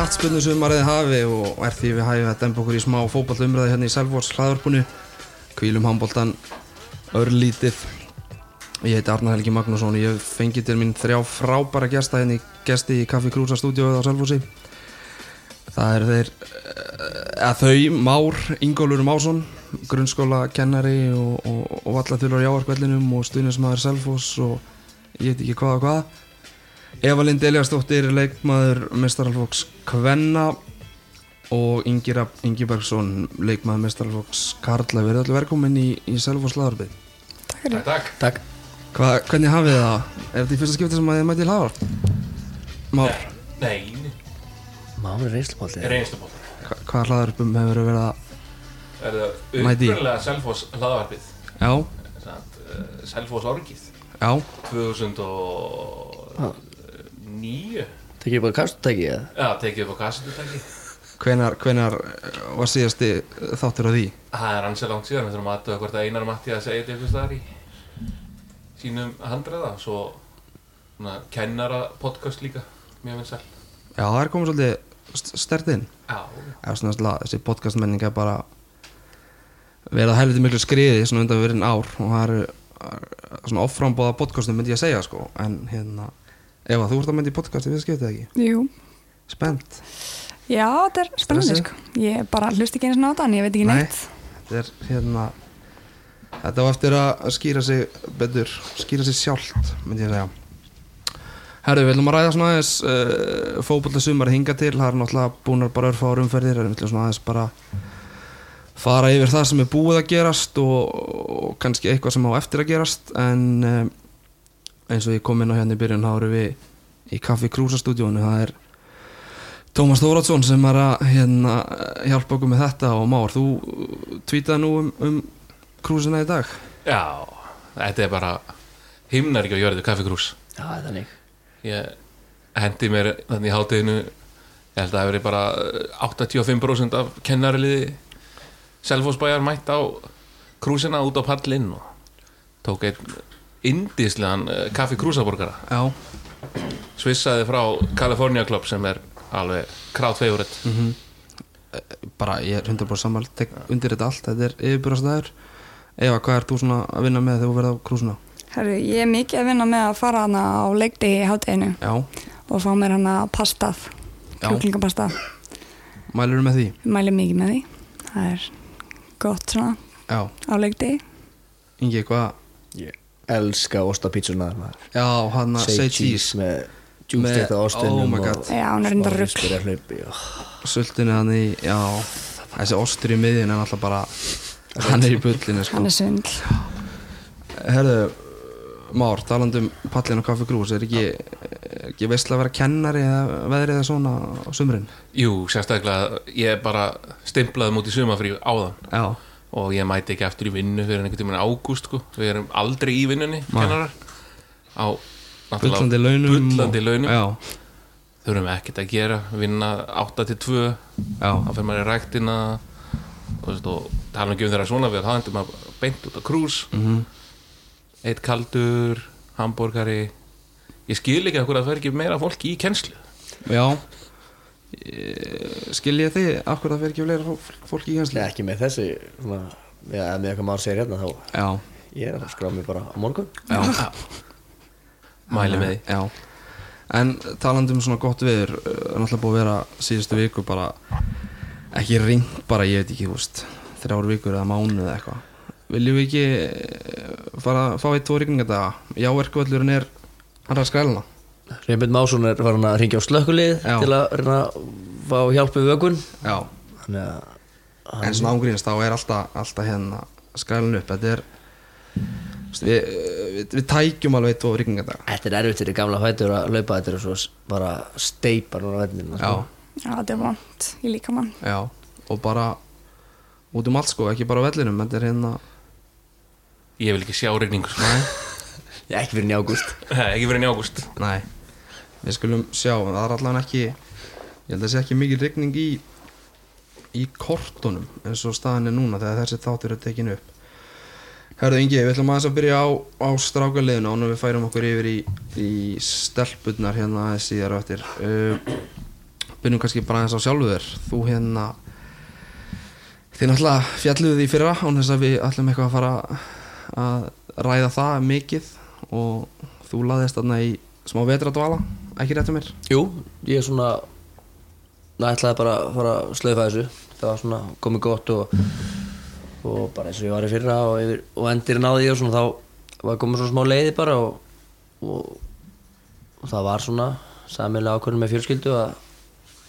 knattspunni sumarið hafi og er því við hæfum að dempa okkur í smá fókballumræði hérna í Selfors hlaðvarpunu kvílum handbóltan örlítið. Ég heiti Arnar Helgi Magnússon og ég fengi til mín þrjá frábæra gesta hérna í gesti í Kaffi Krúsa stúdíóið á Selforsi það er þeir eh, eða þau Már Ingólfur Másson grunnskóla kennari og, og, og vallaþjólar í áarkvellinum og stuðnismæður Selfors og ég veit ekki hvað og hvað Eva Lind Eliasdóttir leikmaður mestaralfóks Kvenna og Ingira Ingibergsson leikmaður mestaralfóks Karla við erum allir velkomin í, í Selfors laðarbið Takk, takk. Takk Hva, hvernig hafið þið það? Er þetta í fyrsta skipti sem að þið mæti í hlaðvarp? Már, Nei, Mári reynslupolti er einstaból. hva, hvað hlaðvarpum hefur verið að Er það upprunalega Selfoss hlaðvarpið? Já, Uh, Selfoss orgið? já, 2009? Tekið bara kastutæki eða? Já, tekið upp á kassitutæki. hvenar, hvenar var síðasti þáttur á því? Það er ansið langt síðan, við þurfum að aðtöða hvort að Einar Matti að segja þetta ykkur staðar í sínum handræða. Svo svona, kennara podcast líka, mjög vinsæl. Já, það er komið svolítið stert inn Já, Já, svona alltaf, þessi podcastmenning er bara verið að helviti miklu skriði svona undan verið ár og það eru svona offrambóða podcastum myndi ég að segja sko en hérna, Eva, þú ert að myndi í podcasti við skiptið ekki? Jú, Spennt? já, þetta er spennandi sko. Ég bara hlust ekki eins og náta en ég veit ekki Nei. neitt. Þetta er hérna Þetta var eftir að skýra sig betur, skýra sig sjálft myndi ég segja Herru, við ætlum að ræða svona aðeins uh, fókbalta sumar hinga til, það er náttúrulega búnar bara örfáður umferðir, en við ætlum svona aðeins bara fara yfir það sem er búið að gerast og, og kannski eitthvað sem á eftir að gerast en um, eins og ég kom inn á hérna í byrjun þá eru við í Kaffi Krúsa stúdíónu það er Tómas Þóratsson sem er að hérna, hjálpa okkur með þetta. Og Már, þú tvítaði nú um, um krúsina í dag. Já, þetta er bara himnar ekki á jörðu kaffikrús. Já, það er þannig. Ég hendi mér þannig í hátíðinu ég held að það hefur verið bara eh, 85% af kennariliði Selfossbæjar mætt á krúsina út á pallinn og tók einn indíslegan kaffi krúsaborgara Já, svissaði frá California Club sem er alveg krát favorite bara ég er 100% sammála tek undir þetta allt, þetta er yfirbúrastæður Eva, hvað ert þú svona að vinna með þegar þú verð á krúsina? Herru, ég er mikið að vinna með að fara hana á leikdegi í hátteginu Já, og fá mér hana pastað, Já. kjúklingapastað. mælur með því? Mæli mikið með því. Það er gott svona Já, á leikdegi. Ingi, hvað? Ég elska ostapítsunar maður Já, hann að say cheese með Með- djústeta oh og er rugl. smá hlaupi og... Sultinu hann í, já. Þessi ostur í miðjun er náttúrulega bara Hann er í bullinu sko. Hann er svindl. Herðu, Már, talandi um pallin og kaffi grús Er ekki, er ekki veistlega að vera kennari eða veðrið eða svona á sumrin? Jú, sérstaklega ég bara stimplaði mútið sumafrí áðan. Já, og ég mæti ekki aftur í vinnu fyrir einhvern tímann ágúst sko. við erum aldrei í vinnunni kennarar. Á bullandi launum bullandi og- launum. Já, þurfum ekkert að gera vinna 8 til 2 já, þá fyrir maður í ræktina og, og tala ekki um þeirra svona við endur maður beint út á krús. Mhm. Eitt kaldur, hambúrgari ég skil ekki að það fer ekki meira fólki í kennslu. Já Ég- Skil ég þið, af hverju það fyrir ekki fleira fólk- í kjensli? ekki með þessi svona, já, ef með eitthvað maður segir hérna þá Já, ég er að skrá mig bara á morgun. Já. Mæli með því. Já. En talandi um svona gott viður uh, er náttúrulega búið að vera síðustu viku bara ekki ring bara, ég veit ekki, þú veist þrjár vikur eða mánuð eða eitthvað. Viljum við ekki uh, fara að fá eitt tvo rigningardaga? Já, erkvöldurinn er hann er að skælna Reymbjörn Másson er farin að ringja á slökkulið Já. til að reyna að fá hjálp við vögun Já, þannig að en svona ángríns þá er alltaf, alltaf hérna skælun upp. Þetta er þú veist, við, við, við tækjum alveg tvo rigningardaga Þetta. Er erfitt fyrir gamla fætur að laupa þetta er svo s- bara steipar núna vennina Já, Já, þetta er vant í líkamann. já, og bara út um allt sko, ekki bara á vellinum þetta er hérna ég vil ekki sjá regningur Ég ekki fyrir njágúst ekki verið í ágúst. Nei, við skulum sjá en það er allavega ekki ég held að sé ekki mikil rigning í í kortunum eins og staðan er núna þegar þessi þáttur er tekin upp. Herðu Ingi, við ætlum aðeins að byrja á, á strákaliðinu nú við færum okkur yfir í, í stelpunnar hérna aðeins síðar og eftir. Uh, byrjum kannski bara aðeins á sjálfu þér. Þú hérna þið náttúrulega fjalluðu því fyrra án þess að við ætlum eitthvað að fara að ræða það mikið og þú laðist þarna í smá vetradvala, ekki réttu mér? Jú, ég er svona Það ætlaði bara að fara að slaufa þessu. Það var svona komið gott og, og bara eins og ég var í fyrra og, yfir, og endir náði ég og svona þá var komið svona smá leiði bara og, og, og það var svona samilega ákvörðin með fjölskyldu að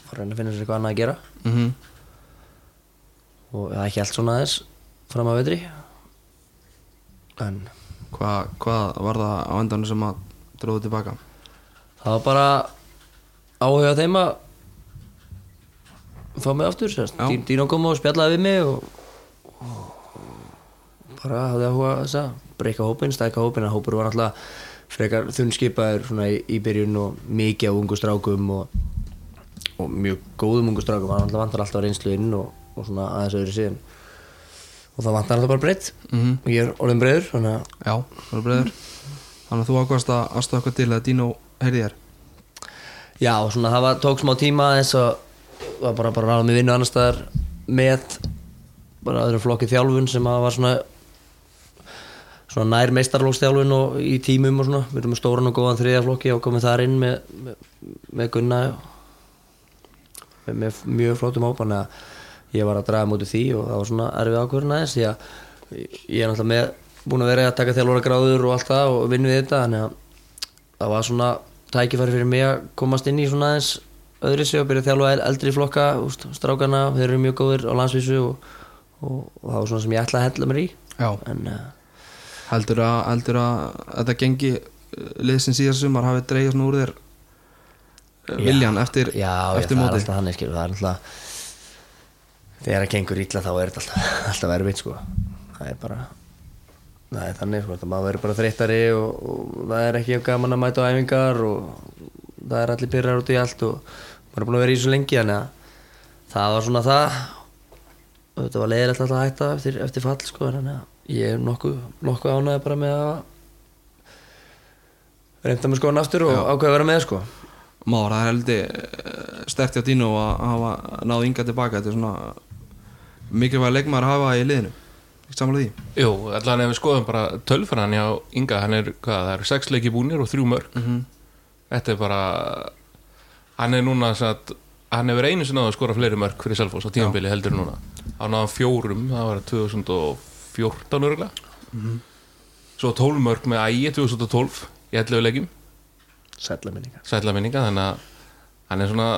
fara að reyna að finna sér eitthvað annað að gera. Mm -hmm. og það er ekki allt svona aðeins fram að vetri. En Hva, hvað var það á endanum sem að dróðu tilbaka það var bara áhuga þeim að fá mig aftur Dino kom og spjallaði við mig og, og bara hafði áhuga þess að breyka hópin, stæka hópin að hópur var alltaf frekar þunnskipaður í, í byrjun og mikið á ungu strákum og, og mjög góðum ungu strákum. Hann vantar alltaf reynslu inn og, og svona aðeins öðru síðan. Og það vantar alltaf bara breytt Mhm. og ég er orðin breyður Já, það var breiður. Þannig að þú ákvæmst að aðstofa eitthvað til að Dino heyrði þér. Já, svona það var, tók smá tíma eins og var bara að ráða mig vinnu annar staðar með bara öðrum flokki þjálfun sem að var svona svona nær meistarlóksþjálfun og í tímum og svona, við erum með stóran og góðan þriðja flokki og komið þar inn með, með, með Gunna með, með mjög flottum hópan að ég var að draga mútið því og það var svona erfið ákvörðun aðeins. Að ég er náttúrulega með búin að vera að taka þjálfara gráður og allt það og vinna við þetta þannig að það var svona tækifæri fyrir mig að komast inn í svona aðeins öðru sig og byrja að þjálfa el- eldri flokka úst, strákana, þeir eru mjög góðir á landsvísu og, og, og það var svona sem ég ætlaði að hella mér í. Já. En uh, Heldur að, heldur að þetta gengi liðsinn síðast sumar hafi dreigast nú úr þér já, viljan eftir, já, eftir já, það er móti alltaf hann skilur, það er alltaf þegar það gengur illa þá er þetta alltaf, alltaf erfitt sko. Það er bara er þannig sko, maður verður bara þreyttari og, og það er ekki gaman að mæta á æfingar og það er allir pyrrar út í allt og maður er búin að vera í þessu lengi þannig að það var svona það. Og þetta var leiðilegt alltaf að hætta eftir, eftir fall sko þannig að ég er nokkuð, nokkuð ánæði bara með að reynda með skoðan aftur og ákveða að vera með sko. Már, það er heldur sterkt hjá Dino að hafa náð ynga tilbaka þetta er svona mikilvæg leikmaður að hafa í liðinu samanlega því? Jú, allan ef við skoðum bara tölfræðan hjá Inga, hann er, hvað, það eru sex leiki búnir og þrjú mörg mm -hmm. Þetta er bara hann er núna satt, hann hefur einu sinni náðu að skora fleiri mörg fyrir Selfoss á tímabili heldur núna. Á náðan fjórum, það var 2014 örgulega svo 12 mörg með ægi 2012 í 11 leikjum. Sætla minningar. Sætla minninga þannig að hann er svona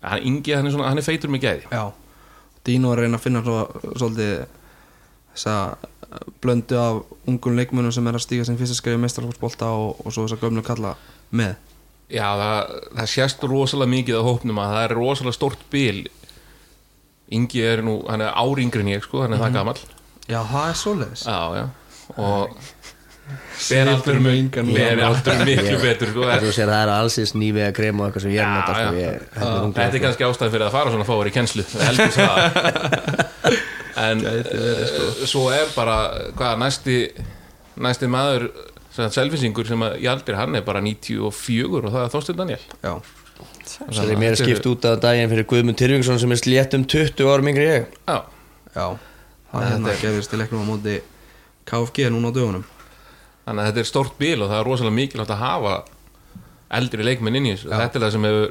hann, Ingi, hann er svona, hann er feitur með gæði. Já, Dino er að reyna að finna svo, svolítið þessa blöndu af ungum leikmönnum sem er að stíga sem fyrsta skrifi meistarfólksbolta og, og svo þess að gömlu kalla með. Já, það, það sést rosalega mikið á hópnum að það er rosalega stórt bil. Ingi er nú, hann er áringri en ég sko, hann er það gamall. Já, það er svoleiðis. Já, já. Og Með ber aldur miklu betur sko. Þú sér það er allsins nývið að krem og eitthvað sem ég er að Já, sko, þetta er Þetta er ungt kannski ástæðan fyrir að fara svona fáir í kennslu heldur það. En uh, svo er bara hvað, næsti næsti maður selfinsingur sem að ég aldrei hann er bara 94 og það er Þorstin Daniel Já, Svo er mér skipt út af daginn fyrir Guðmund Tyrfingsson sem er slétt um 20 árum yngri en ég. Já, já. Það er hérna gefist til leiknum á móti KFG núna á dögunum þannig að þetta er stórt bíl og það er rosalega mikilvægt að hafa eldri leikmenn inn í þessu. Þetta er það sem hefur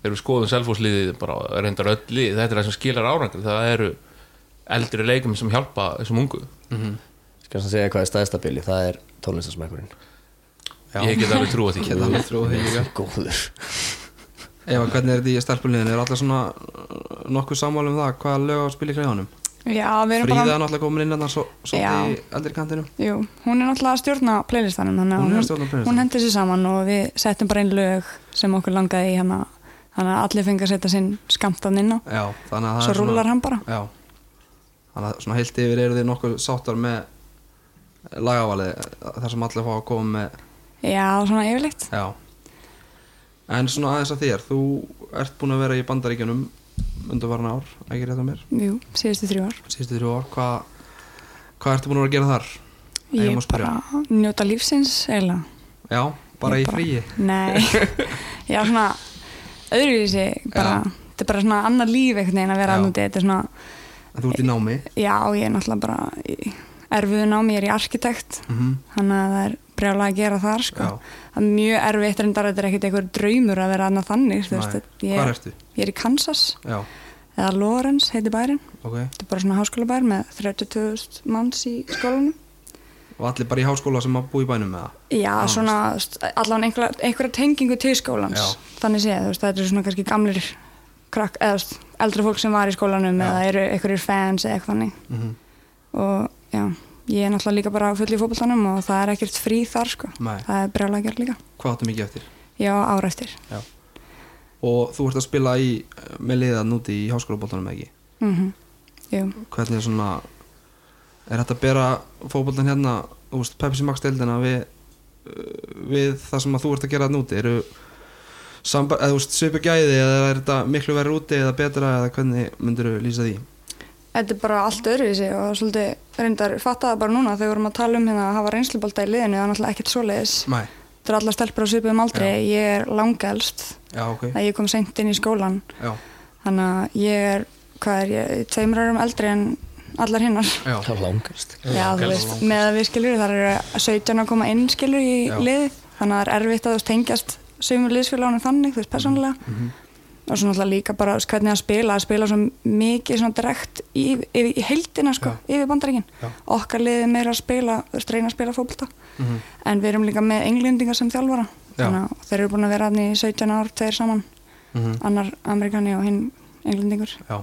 þegar við skoðum selfhúsliðið bara reyndar öll lið þetta er það sem skilar árangri. Það eru eldri leikmenn sem hjálpa þessum ungu. Skal það segja hvað er staðstabili, það er tónlistasmækurinn Já. ég get alveg trúa því. Geta alveg trúið því líka. Góður. Eva, hvernig er þetta í stelpuliðinu? Er allir svona nokkuð sammála um það? Hvaða lög á að spila í greiðanum? Já, við erum Fríða bara er náttúrulega komin inn hérna svo, svo í eldri kantinum. Jú, hún er náttúrulega að stjórna playlistanum Hún hún, hún hendi sér saman og við settum bara einn lög sem okkur langaði í hana þannig að allir fengi að setja sinn skamtan inn á. Já, þannig að það svo rúlar hann bara. Já. Þannig að svona heilt yfir eru þið nokkuð sáttar með lagavalið þar sem allir fá að koma með Já, svona yfirleitt. Já. En svona aðeins að þér, þú ert búin að vera í bandaríkjunum undarvarna ár, ekki rétt á mér? Jú, síðustu þrjú ár. Síðustu þrjú ár, hvað hvað ertu búin að vera að gera þar? Ég Ég bara njóta lífsins eiginlega. Já, bara Ég í fríi? Nei, já svona öðruvísi bara, þetta er bara svona annar líf einhvern veginn að vera núti, þetta er svona En þú ert í námi? Já, ég er náttúrulega bara í erfiðu námi, ég er í arkitekt. Mm þannig að það er brjálega að gera þar sko. Já, það er mjög erfitt reyndar þetta er ekkert einhver draumur að vera annað þannig þú veist, ég, Hvar ertu? Ég er í Kansas. Já, eða Lawrence heiti bærin ok. Þetta er bara svona háskólabær með 30.000 manns í skólanum. Og allir bara í háskóla sem að búa í bænum með það já, Ah, svona allan einhverja, einhverja tengingu til skólans. Já. þannig séð, þú veist, þetta er svona kannski gamlir krakk, eða eldra fólk sem var í skólanum Já. eða eru einhverjir fans eða eitthvað þannig. Mm og já, ég er náttúrulega líka bara full í fótboltanum og það er ekkert frí þar sko. Nei, það er gera líka hvað áttu mikið eftir? já, ára eftir Og þú ert að spila í, með liða núti í háskólabóltanum ekki? mm jú, Hvernig er svona Er þetta að bera fótboltan hérna veist, Pepsi Max deildina við, uh, við það sem að þú ert að gera þarna úti? Eru svipu gæði eða er þetta miklu verið úti eða betra eða hvernig myndir þú lýsa því? þetta er bara allt öðruvísi og svolítið reyndar fattaði bara núna þegar við vorum að tala um hérna að hafa reynslubolta í liðinu það er náttúrulega ekkert svoleiðis. Nei, þetta er alla stelpur á svipuðum aldrei, ég er langelst. Já ok. Að ég kom seint inn í skólan Já, þannig að ég er, hvað er ég, tveimur árum eldri en allar hinnar já, Það er Já, veist, með að við skilur þar eru 17 að koma inn skilur í Já. liðið. Þannig að það er erfitt að þú tengjast sömur liðsfélagunum þannig, þú veist, persónulega. Mhm. Og svo náttúrulega líka bara hvernig að spila að spila svo mikið svona direkt í, í, í heildina sko, yfir bandaríkin. Já. okkar liðið meira að spila reyna að spila fótbolta. Mhm. en við erum líka með englendingar sem þjálfara. Já. þeir eru búin að vera hann í 17 ár tveir saman, Mhm. annar amerikani og hinn englendingur. Já,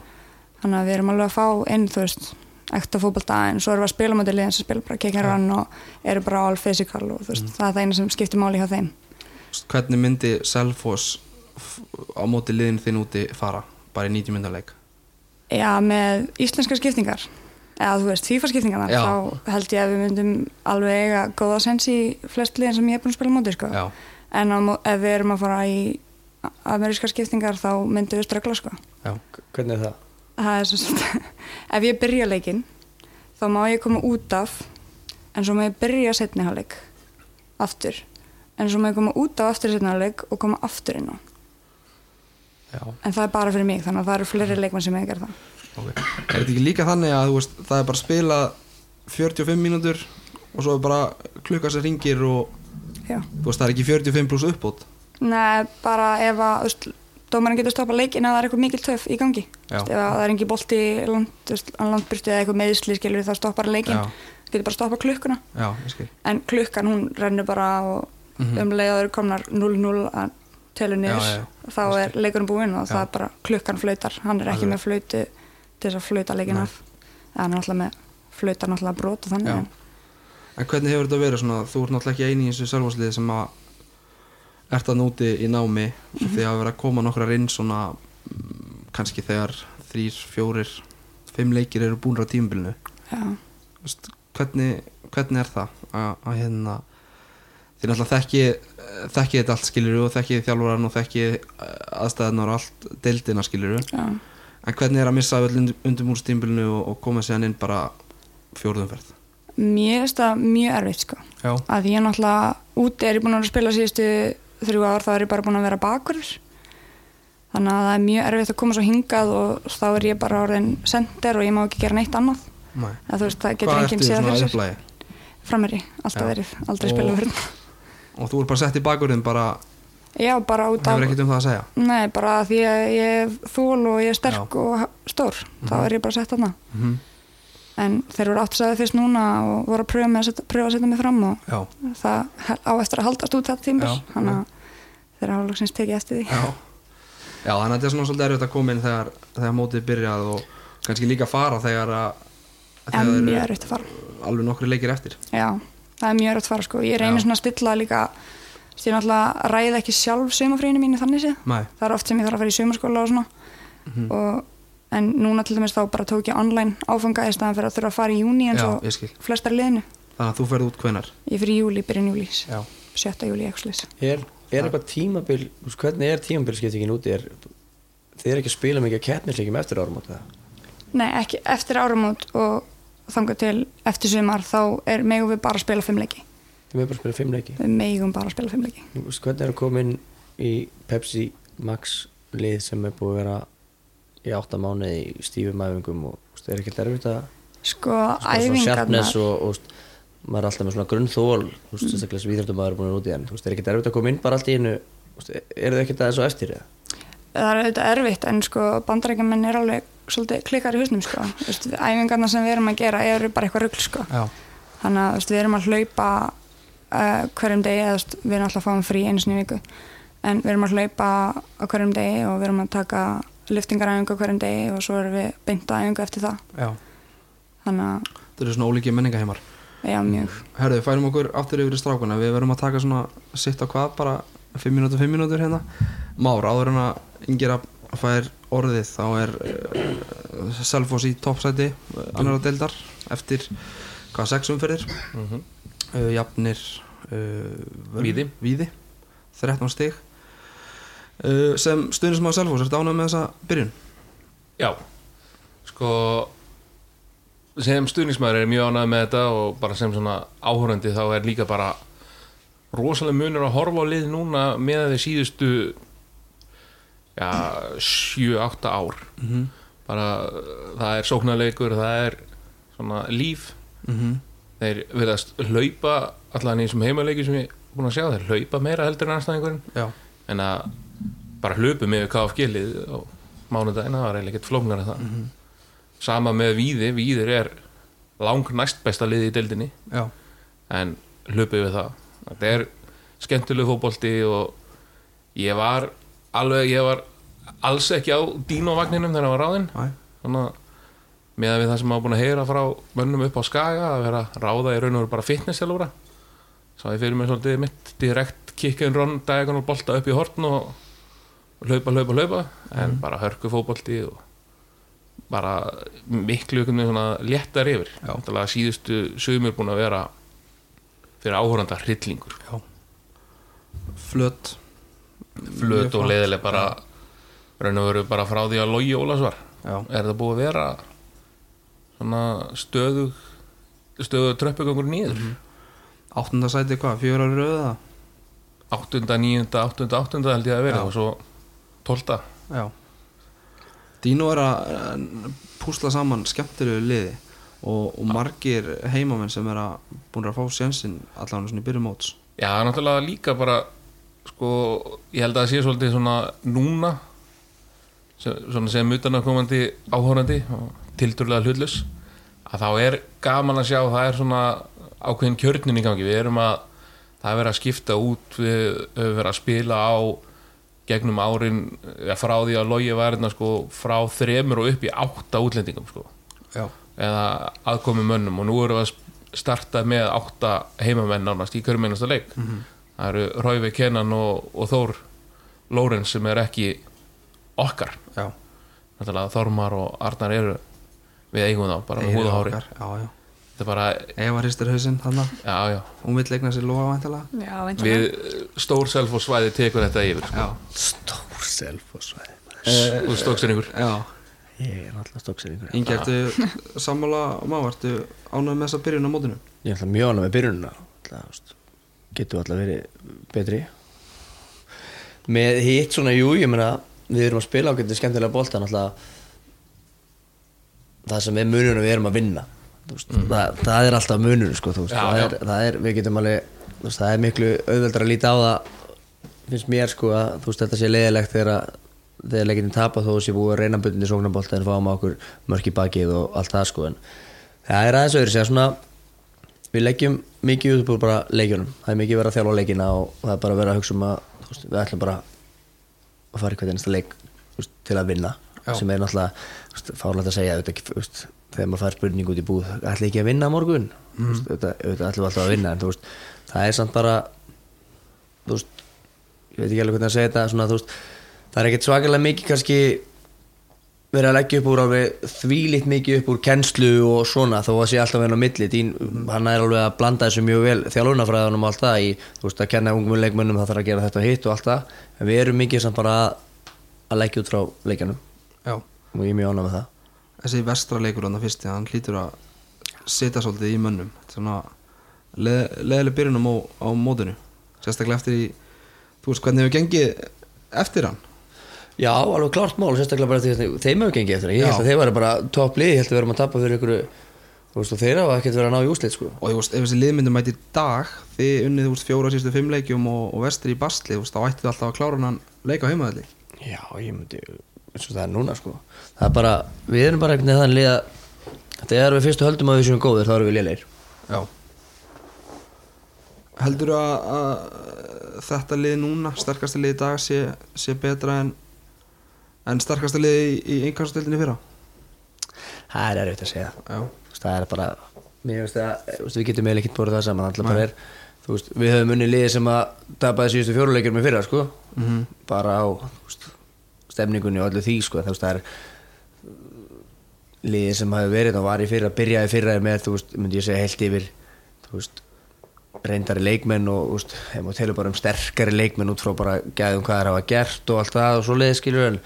þannig að við erum alveg að fá inn þú veist, ekta fótbolta. En svo erum við að spila með liðin sem spila bara kekja rann og eru bara all physical og þú veist, það er það eina sem skiptir máli hjá þeim. Hvernig myndi Selfoss f- á móti liðin þinn úti fara bara í 90 myndarleik? Já, með íslenska skiptingar eða þú veist, FIFA skiptingarna Já. þá held ég að við myndum alveg eiga góða sens í flest liðin sem ég er búin að spila móti sko. Já, en á, ef við erum að fara í ameríska skiptingar þá myndum við ströggla sko. já, Hvernig er það? það er svo svolítið ef ég byrja leikinn þá má ég koma út af en svo má ég byrja setni hálfleik aftur en svo má ég koma út af aftur setni hálfleik og koma aftur inn á já. En það er bara fyrir mig þannig að það eru fleiri leikmenn sem ég gera það. Ok. Er þetta ekki líka þannig að veist, það er bara spilað 45 mínútur og svo er bara klukka sem ringir og veist, það er ekki 45 pluss uppbót? Nei, bara ef að dómarinn getur stoppað leikin eða það er eitthvað mikil töf í gangi. Veist, ef að það er engi veist, á landbyrti eða eitthvað meðsli skilur þá stoppar leikin, Já. getur bara stoppað klukkuna. Já, en klukkan hún rennur bara og Mhm. um leiðaður komnar 0-0 að telu niður Já, já, þá er leikurinn búinn og það er bara klukkan flautar. Hann er ekki með flautu til þess að flauta leikin af. Eða hann er alltaf með flauta náttúrulega brot og þannig. En En hvernig hefur þetta verið svona, þú ert náttúrulega ekki eini í þessu Selfossliði sem að ert að núti í námi. Og því að vera að koma nokkrar inn svona mm, kannski þegar þrýr, fjórir, fimm leikir eru búinir á Vist, hvernig, hvernig er það að, að hérna þið náttúrulega þekki þekki þetta allt skiluru og þekki þjálfaran og þekki aðstæðanar og allt deildina skiluru já. en hvernig er að missa öll undir múrs tímabilinu og, og koma sér inn bara fjórðumferð mér finnst það mjög erfitt sko. Já, að ég náttúrulega úti er ég búin að að spila síðustu þrjú ár þá er ég bara búin að vera bakurur þannig að það er mjög erfitt að koma svo hingað og þá er ég bara orðin sender og ég má ekki gera neitt annað. Nei. að veist það getur enginn séð svona fyrir sér. Framherri, alltaf verið, aldrei spila fyrir Og þú er bara sett í bakurinn bara, já, bara út af hefur ekkert um það að segja? Nei, bara því að ég er þól og ég er sterk Já. og stór þá Mhm. er ég bara sett þarna. Mm -hmm. en þeir eru átt að segja fyrst núna og voru að pröfa, að pröfa að setja mig fram og Já, það á eftir að haldast út þetta Já, þannig að þeir hafa loksins tekið eftir því. Já. Já, þannig að þetta er svona svolítið erfitt að koma inn þegar, þegar mótið byrjað og kannski líka fara þegar að en þegar mjög erfitt að fara. alveg nokkri leikir eftir. Já, það er mjög að fara sko. Ég reynir svona að stilla líka ég náttúrulega ræði ekki sjálf sumafríinu mínu þannig séð. Nei, það er oft sem ég þarf að fara í sumarskóla og svona. Mhm. og, en núna til dæmis þá bara tók ég online áfanga í staðan fyrir að þurfa að fara í júni eins og flestar liðinu. Þannig að þú ferð út hvenar ég fyrir í júli, byrjun júli Já, 7. júli, eitthvað Er, er eitthvað tímabil, hvernig er tímabilskiptingin úti? Er, þið er ekki að spila mikið keppnisleikjum eftir árum á það? nei, ekki eftir áramót og þangað til eftir sumar þá er, megum við bara að spila fimm leiki Þið með bara að spila fimm leiki. við megum bara að spila fimm leiki Þú veist, hvernig er að koma inn í Pepsi Max lið sem er búið að vera í átta mánuði í stífum æfingum og veist, er ekkert erfitt að Sko, svona æfingarnar maður er alltaf með svona grunnþól þú veist, sérstaklega sem íþjóttumæður er búin að vera út í hann þú veist, er ekkert erfitt að koma inn bara allt í veist, eru þau ekkert aðeins og eftir eða? Það er auðvitað erfitt en sko bandarækjumenn er alveg svolítið klikkar í husnum sko. Æfingarna sem við erum að gera eru bara eitthvað rugl sko. Já, þannig að veist, við erum að hlaupa uh, hverjum degi eða veist, við erum alltaf að fáum frí einu sinni í viku. En við erum að hlaupa á hverjum degi og við erum að taka liftingaræfingu hverjum degi og svo erum við beint að æfingu eftir það. Já. Þannig að, Þetta eru svona ólíki menningaheimar já, mjög. Herðu, færum okkur aftur yfir í strákuna Við verðum að taka svona sitt á hvað bara 5 mínútur, 5 mínútur hérna. Már, áður en að yngir að fær orðið þá er uh, Selfoss í toppsæti uh, annara deildar eftir hvað, 6 umferðir Mhm. uh, Jafnir uh, vörn- Víði. Víði 13 stig uh, sem stuðnismæður Selfoss, er ánægð með þessa byrjun? Já, sko sem stuðningsmaður er mjög ánægð með þetta og bara sem svona áhörandi þá er líka bara rosalega munur að horfa á lið núna með því síðustu já, 7-8 ár. Mm -hmm. bara það er sóknarleikur það er svona líf. Mm þeir verðast hlaupa allan í þessum heimaleiki sem ég er búin að sjá. Þeir hlaupa meira heldur en anstæðingurinn Já, en að bara hlaupu með KFG lið á mánudaginn, það var eiginlega ekkert flóknar en það sama með Víði, Víðir er lang næst besta lið í deildinni. Já, en hlupið við það. Þetta er skemmtileg fótbolti og ég var alveg, ég var alls ekki á dínóvagninum þegar hann var ráðinn. Þannig að með að við það sem maður búin að heyra frá mönnum upp á skaga að vera ráða í raun og veru bara fitness sjálfúra sá ég fyrir mig svolítið mitt direkt kick and run, diagonal bolta upp í hortn og hlaupa, hlaupa, hlaupa en bara hörku fótbolti og bara miklu léttar yfir. Síðustu sögumir búin að vera fyrir áhóranda hryllingur. Já Flöt og leiðileg bara raun og veru bara frá því að logi Ólasvar er það búið að vera svona stöðu stöðu tröppugangur nýður áttunda sæti hvað, ári rauða áttunda, níunda, áttunda, áttunda held ég að vera Já. og svo tólta Já. Dino er að eh, púsla saman skemmtilegu liði og, og margir heimamenn sem er að búin að fá sjansinn allan svona í byrjum móts. Já, náttúrulega líka bara sko, ég held að það sé svolítið svona núna sem, svona sem utanakomandi áhórandi og tildurlega hlutlus að þá er gaman að sjá það er svona ákveðin kjörnin í gangi. Við erum að, það er verið að skipta út við höfum verið að spila á gegnum árin frá því að logi var hérna sko frá þremur og upp í átta útlendingum sko. Já, eða aðkomi mönnum og nú erum við að starta með átta heimamenn nánast í hverjum einasta leik það eru Rauvi Kenan og, og Þór Lórens sem er ekki okkar. Þormar og Arnar eru við eigum þá, bara með húð og hári þetta er bara, Eva hristir hausinn leikna sér lofa við veintilega. stór selfosvæði tekur þetta yfir sko. Já, Stór selfosvæði og stókseringur já. Ég er alltaf stókseringur Ingi, ertu sammála og má, ertu ánægð með þessa byrjun á mótinu? Ég er alltaf mjög ánægð með byrjunina alltaf, Getur alltaf verið betri. Með hitt svona, jú, ég meina Við erum að spila á getur skemmtilega bolta alltaf Það sem er mununum við erum að vinna veist, það, það er alltaf mununum sko, veist, Já, það, er, það er, við getum alveg veist, það er miklu auðveldar að líta á það finnst mér sko að þú veist, þetta sé leiðilegt þegar að þegar leikinni tapa þó sé búið að reyna bundin í sóknarbolta en fáum á okkur mörk í bakið og allt það sko en það er aðeins öðru sér svona við leggjum mikið út úr bara leikjunum það er mikið verið að þjálfa leikina og það er bara verið að hugsa um að veist, við ætlum bara að fara í hvert einasta leik veist, til að vinna Já. sem er náttúrulega fárlægt að segja veist, þegar maður fær spurning út í búð ætla ekki að vinna morgun mm. ætlum alltaf að vinna en það er samt bara ég veit ekki alveg hvernig að segja þetta svona, það er ekkert svakalega mikið kannski verið að leggja upp úr alveg þvílitt mikið upp úr kennslu og svona þó að sé alltaf venn á milli. Dín, hann er alveg að blanda þessu mjög vel þjálfunafræðunum og allt það í, þú veist, að kenna ungum leikmönnum það þarf að gera þetta hitt og allt það. En við erum mikið samt bara að, að leggja út frá leikjanum Já. Og ég er mjög ánægð með það. Þessi vestra leikur hann fyrsti, hann hlýtur að setja svolítið í mönnum. Svona leð, leðileg byrjun á, á mótinu. Sérstaklega eftir í Þú veist Já, alveg klart mál, sérstaklega bara því að þeim hefur gengið eftir það. Ég held að þeir var bara topp lið, ég held að við erum að tappa fyrir ykkur þú veist, og þeir hafa ekkert verið að ná í úslit sko. og þú veist, ef þessi liðmyndum mæti í dag þið unnið þú veist, fjóra síðustu fimm leikjum og, og vestri í bastli, þú veist, þá ættið alltaf að klára hann leika á heimaðalli Já, ég myndi, eins og það er núna sko. Það er bara, við erum bara þannig lið að þegar en, sterkasta lið í, í einhverjastildinni fyrra? Það er erfitt að segja. Veist, það er bara, veist að, veist, við getum eiginlega ekkert borðið það saman, er, veist, við höfum unni liði sem að tapaði síðustu fjóruleikir með fyrra, sko, Mhm. bara á, stemningunni og öllu því, sko, það er liði sem hafi verið og var í fyrra, byrjaði fyrra með, þú veist, myndi ég segja heilt yfir, þú veist, reyndari leikmenn og, veist, ef maður telur bara um sterkari leikmenn út frá bara gæðum hvað þeir hafa gert og allt það og svo leiði skilur en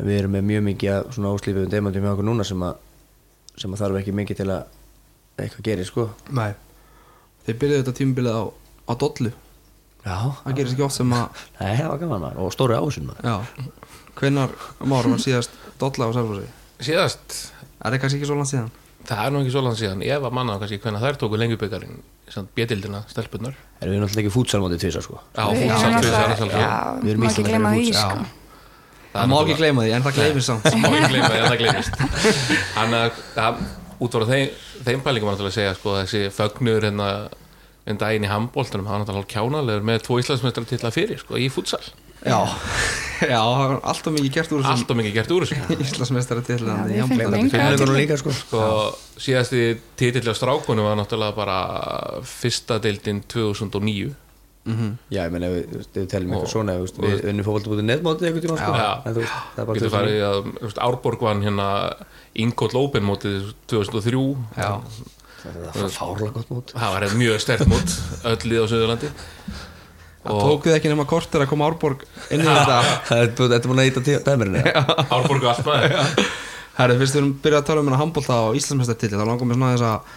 en við erum með mjög mikið af svona óslífiðum demandum hjá okkur núna sem að sem að þarf ekki mikið til að eitthvað gerir sko. Nei. Þeir byrjuðu þetta tímabilið á, á dollu. Já, Það gerist ekki oft sem að Nei, það var gaman maður og stóri ásinn maður. Já. Hvenær Már var síðast dolla á Selfossi? síðast, Er það kannski ekki svo langt síðan? það er nú ekki svo langt síðan. Ég var mannað kannski hvernig þær tóku lengjubökarinn bjöldildina, stelpunnar Erum við náttúrulega ekki fútsalmótið tvisar sko. Já, fútsal náttúrulega- tvisvar, Já, Við erum má ekki Íslendingar gleyma í því fútsal. Það má ekki gleyma því, en það gleymir samt. Það má ekki gleyma því að það gleymist. Hann að það- út frá þeim, þeim pælingum var náttúrulega að segja sko, þessi fögnur hérna en daginn í handbóltanum, hann var náttúrulega kjánalegur með tvo íslandsmeistra titla fyrir sko, í fútsal Já. Já, alltaf mikið gert úr allt og mikið gert úr þessu. Íslandsmeistara til Já, enga Fimmleikunum líka sko. Sko, síðasti titill á strákunum var náttúrulega bara fyrsta deildin 2009 Já, ég meina, ef við, við teljum eitthvað svona veist, Við unnum fókvöldabútið netmótið einhvern tíma sko. En þú veist, það er bara getur 2009. farið að Árborg vann hérna Ingóll Open mótið 2003 Já. Það var fárlega gott mót. Það var mjög stert mót öll lið á Suðurlandi. Það tók við ekki nema kortir að koma Árborg inn í þetta. Það er búin- þetta er búin að íta dæmirinn. Árborg og allt maður. Herri, fyrst við erum byrjað að tala um hérna handbólta á Íslandsmeistartitil þá langar mér svona þess að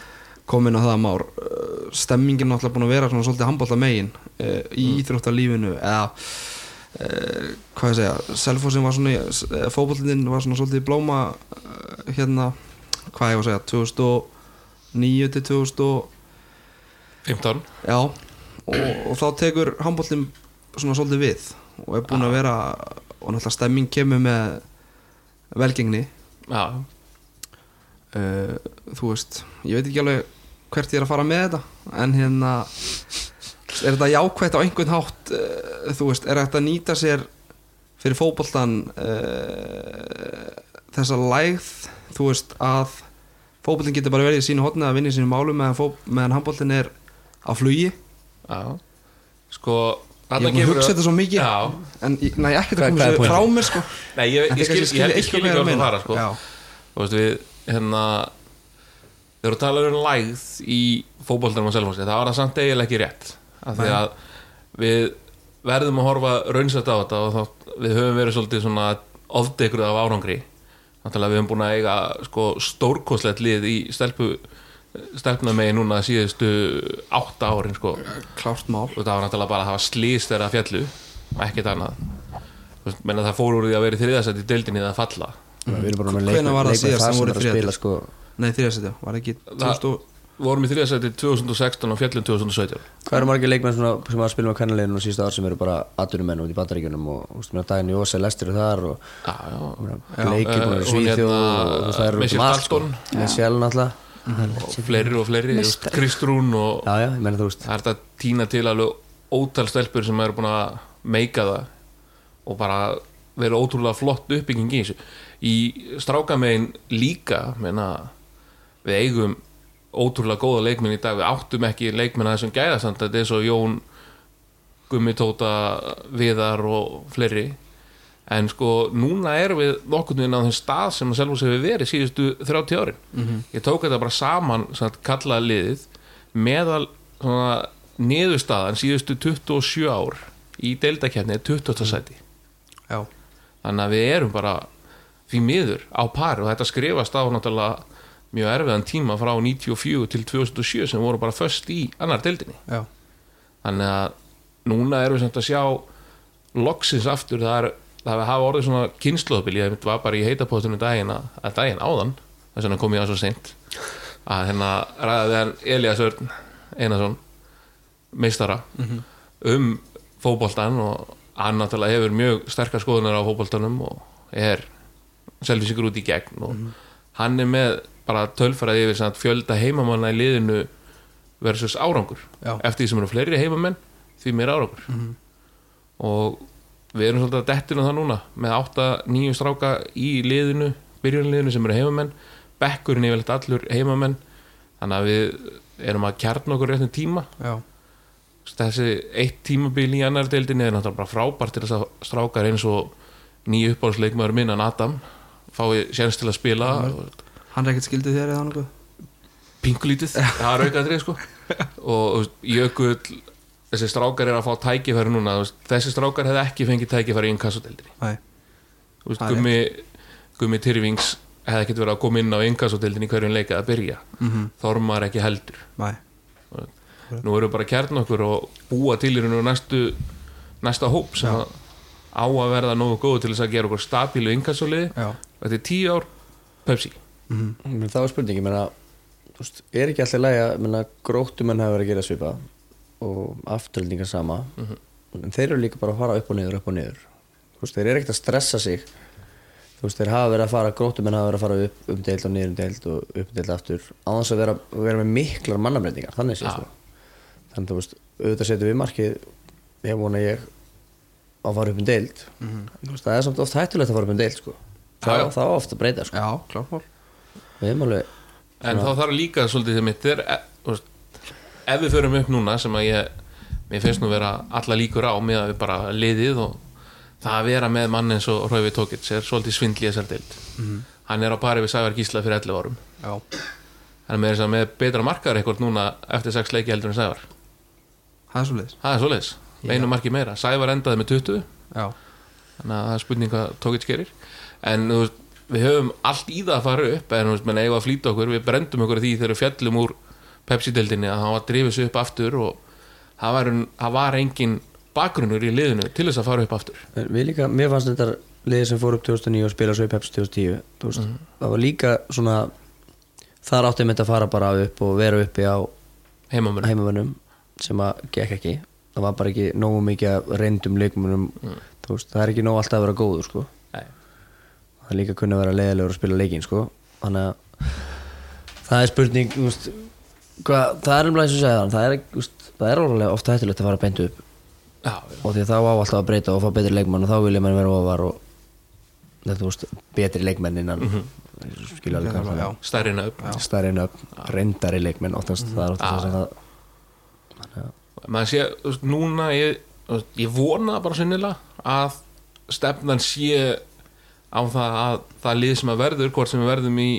koma inn á það Már Uh, stemmingin er náttúrulega búin að vera svona svolítið handbólta megin uh, í íþróttalífinu eða uh, hvað ég segja Selfossin var svona, fótbollin var svona svolítið blóma hérna, hvað ég var að segja 2009 til 2000 15 Já, og, og þá tekur handbóltin svona svolítið við og er búin að vera og náttúrulega stemming kemur með velgengni. Já, uh, þú veist, ég veit ekki alveg hvert ég er að fara með þetta. En hérna er þetta jákvætt á einhvern hátt uh, þú veist, er þetta að nýta sér fyrir fótboltan uh, þessa lægð þú veist að fótboltin getur bara verið í sínu hotni að vinna í sínu málu meðan, meðan handboltin er á flugi? Já. Sko ég er búin að hugsa þetta svo mikið. Já, en ég- næ, ekki að koma sér frá mér sko. Nei, ég, ég, skil, skil meira ekki að hvað það meina. fara sko. Þú veist við hérna þegar þú talar um lægð í fótboltanum og selfhósi það var það samt eiginlega ekki rétt. Af því að við verðum að horfa raunsætt á þetta og þá, við höfum verið svolítið svona ofdekruð af árangri. Náttúrulega við höfum búin að eiga sko, stórkoslegt lið í stelpu stelpna megi núna síðustu átta árin sko. Klárt mál. Og það var náttúrulega bara að hafa slýst þeirra fjallu ekkert annað. Menna það fór úr því að vera í þriðasætt í deildinni eða falla. Við erum bara með Hvenær leikmenn var það síðast sem voru að til? sko nei þriðasætja, var ekki 2000 og- við vorum í þriðasætti 2016 og fjallum 2017 Hvað eru margir leikmenn svona, sem var að spila með kannaleginu og síðustu ár sem eru bara atvinnumenn út í bandaríkjunum og daginn í Ósa Lester er þar og já, leikir búin að Eh, og hérna, og það eru út um allt sko. Með sjálf náttúrulega. Og fleiri og fleiri. Kristrún og það er þetta að tína til alveg ótal stelpur sem eru búin að meika það og bara vera ótrúlega flott uppbygging í þessu. Í strákamegin líka menna, við eigum ótrúlega góða leikmenn í dag. Við áttum ekki leikmenn að þessum gæðastand þetta er svo Jón Gummi Tóta Viðar og fleiri. En sko núna erum við nokkurn veginn á þeim stað sem að Selfoss hefur verið síðustu 30 árin. Ég tók þetta bara saman kallaði liðið meðal svona, niðurstaðan síðustu 27 ár í deildakefni er 20. sæti. Já, þannig að við erum bara því miður á pari og þetta skrifast á náttúrulega mjög erfiðan tíma frá 94 til 2007 sem voru bara föst í annar deildinni. Já, þannig að núna erum við samt að sjá loksins aftur það er það hafa orðið svona kynnslóðbil ég var bara í heitapóstunum daginn að, að daginn áðan þess vegna kom ég á svo seint að hérna ræða við hann Elias Örn Einarsson meistara um fótboltan og hann náttúrulega hefur mjög sterkar skoðunar á fótboltanum og er selvisingur út í gegn og hann er með bara tölfræði yfir samt fjölda heimamanna í liðinu versus árangur. Já. eftir því sem eru fleiri heimamenn því meir árangur. Og við erum svolítið að dettinu það núna með 8-9 stráka í liðinu byrjunliðinu sem eru heimamenn. Bekkurinn er vel allur heimamenn. Þannig að við erum að kjarna okkur réttum tíma. Já, þessi eitt tímabil í annar deildinni er náttúrulega bara frábært til þess að strákar eins og nýju uppáhaldsleikmaður minn en Adam fái séns til að spila hann er ekkert skildið þér eða nokkuð? Pingulítið, það er aukaðrið sko. Og Jökull þessi strákar er að fá tækifæri núna þessi strákar hefði ekki fengið tækifæri í er Gummi, Gummi Tyrfings hefði ekkert verið að koma inn á inkassodeldinni í hverjum leika að byrja. Mhm. Þormar ekki heldur. Nei, nú við bara að kjarna okkur og búa til í raun og næstu næsta hóp sem Já. á að verða nógu góð til þess að gera okkur stabílu inkassolið já. Þetta er tíu ár Pepsi Men það var spurning, ég meina þú veist, er ekki alltaf að meina, gróttumenn hafa verið að gera svipa og afturlendingar sama? En þeir eru líka bara að fara upp og niður, upp og niður. Veist, þeir eru ekkert að stressa sig. Veist, þeir hafa verið að fara gróttumenn hafa verið að fara upp um deild og niður um deild og upp um deild aftur á þess að vera, vera með miklar mannamrendingar þannig sé Já. sko. Þannig veist, auðvitað setjum við markið ég vona ég að fara upp um deild þú veist, það er samt oft hættulegt að fara upp um deild sko það, það er ofta að breyta sko en þá þarf líka svolítið þegar mitt er e, ef við förum upp núna sem að ég mér finnst nú vera alla líkur á með að við bara liðið og það að vera með mann eins og Rauvi Tókits er svolítið svindli í þessar deild. Hann er á pari við Sævar Gísla fyrir 11 árum. Já, hann er með, þess að með betra markaður eitthvað núna eftir 6 leiki heldur en Sævar. Það er svo leiðis það er svoleiðis, einu marki meira. Sævar endaði með 20 Já, þannig að það er spurning hvað Tókits gerir. En þú veist, við höfum allt í það að fara upp en veist, menn að okkur við brendum okkur því þegar við fjallum úr Pepsi-deldinni að það var drifið sig upp aftur og það var, það var engin bakgrunnur í liðinu til þess að fara upp aftur. Við líka, mér fannst þetta liðið sem fór upp 2009 og spila svo í Pepsi 2010 þú veist, það var líka svona þar áttum við að fara bara upp og vera uppi á heimamönn heimavönnum sem að gekk ekki. Það var bara ekki nógu mikið reyndum þú veist, það er ekki nógu alltaf að vera góður sko. Það er líka kunni að vera leiðilegur að spila leikin sko. þannig að það er spurning veist, hvað, það er umlega eins og segja það það er, veist, það er alveg ofta hættulegt að fara beint upp. Já, já. og því þá á alltaf að breyta og fá betri leikmann og þá vilja mann vera ofar og þetta, veist, betri leikmenn innan. Mm -hmm. skilja alveg stærri er stærri en upp, reyndari leikmenn oftast, það er oftast það það þannig að maður sé, núna ég, ég vona bara sinnilega að stefnan sé á það að það lið sem að verður hvort sem við verðum í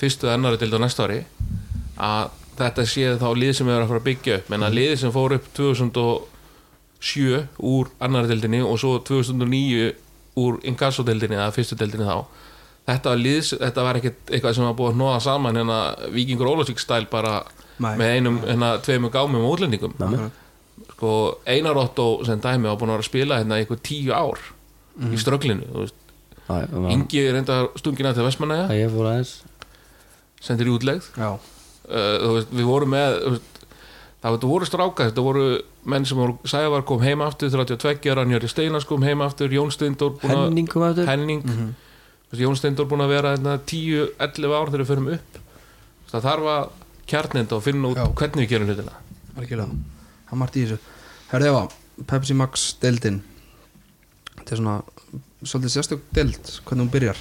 fyrstu og ennari til á næsta ári að þetta sé þá lið sem við erum að fara að byggja upp. Menn að liðið sem fór upp 2007 úr annari deildinni og svo 2009 úr inkassodeildinni eða fyrstu deildinni þá þetta var, liðs, þetta var ekkert eitthvað sem var búið að nóða saman hérna Víkingur Ólafsvík stæl bara Nei. með einum hérna tveimur gámum og útlendingum. Sko Einar Otto sem dæmi var búin að vera að spila hérna eitthvað tíu ár í strögglinu þú veist. Ingi stungina til Vestmannaja að ég fór aðeins. Sendir í útlegð. Uh, veist, við vorum með þú veist, það voru strákar þetta voru menn sem voru Sævar kom heima aftur 32 ára, Njöri Steinas kom heima aftur Jón að- Henning kom aftur. Henning. Þú veist, Jón Steindór búin að vera hérna, 10-11 ár þegar við förum upp. Það þarf að kjarninda og finna út Já. hvernig við gerum hlutina. Það er margt í þessu. Herðu Eva, Pepsi Max deildin. Þetta er svona svolítið sérstök deild hvernig hún byrjar.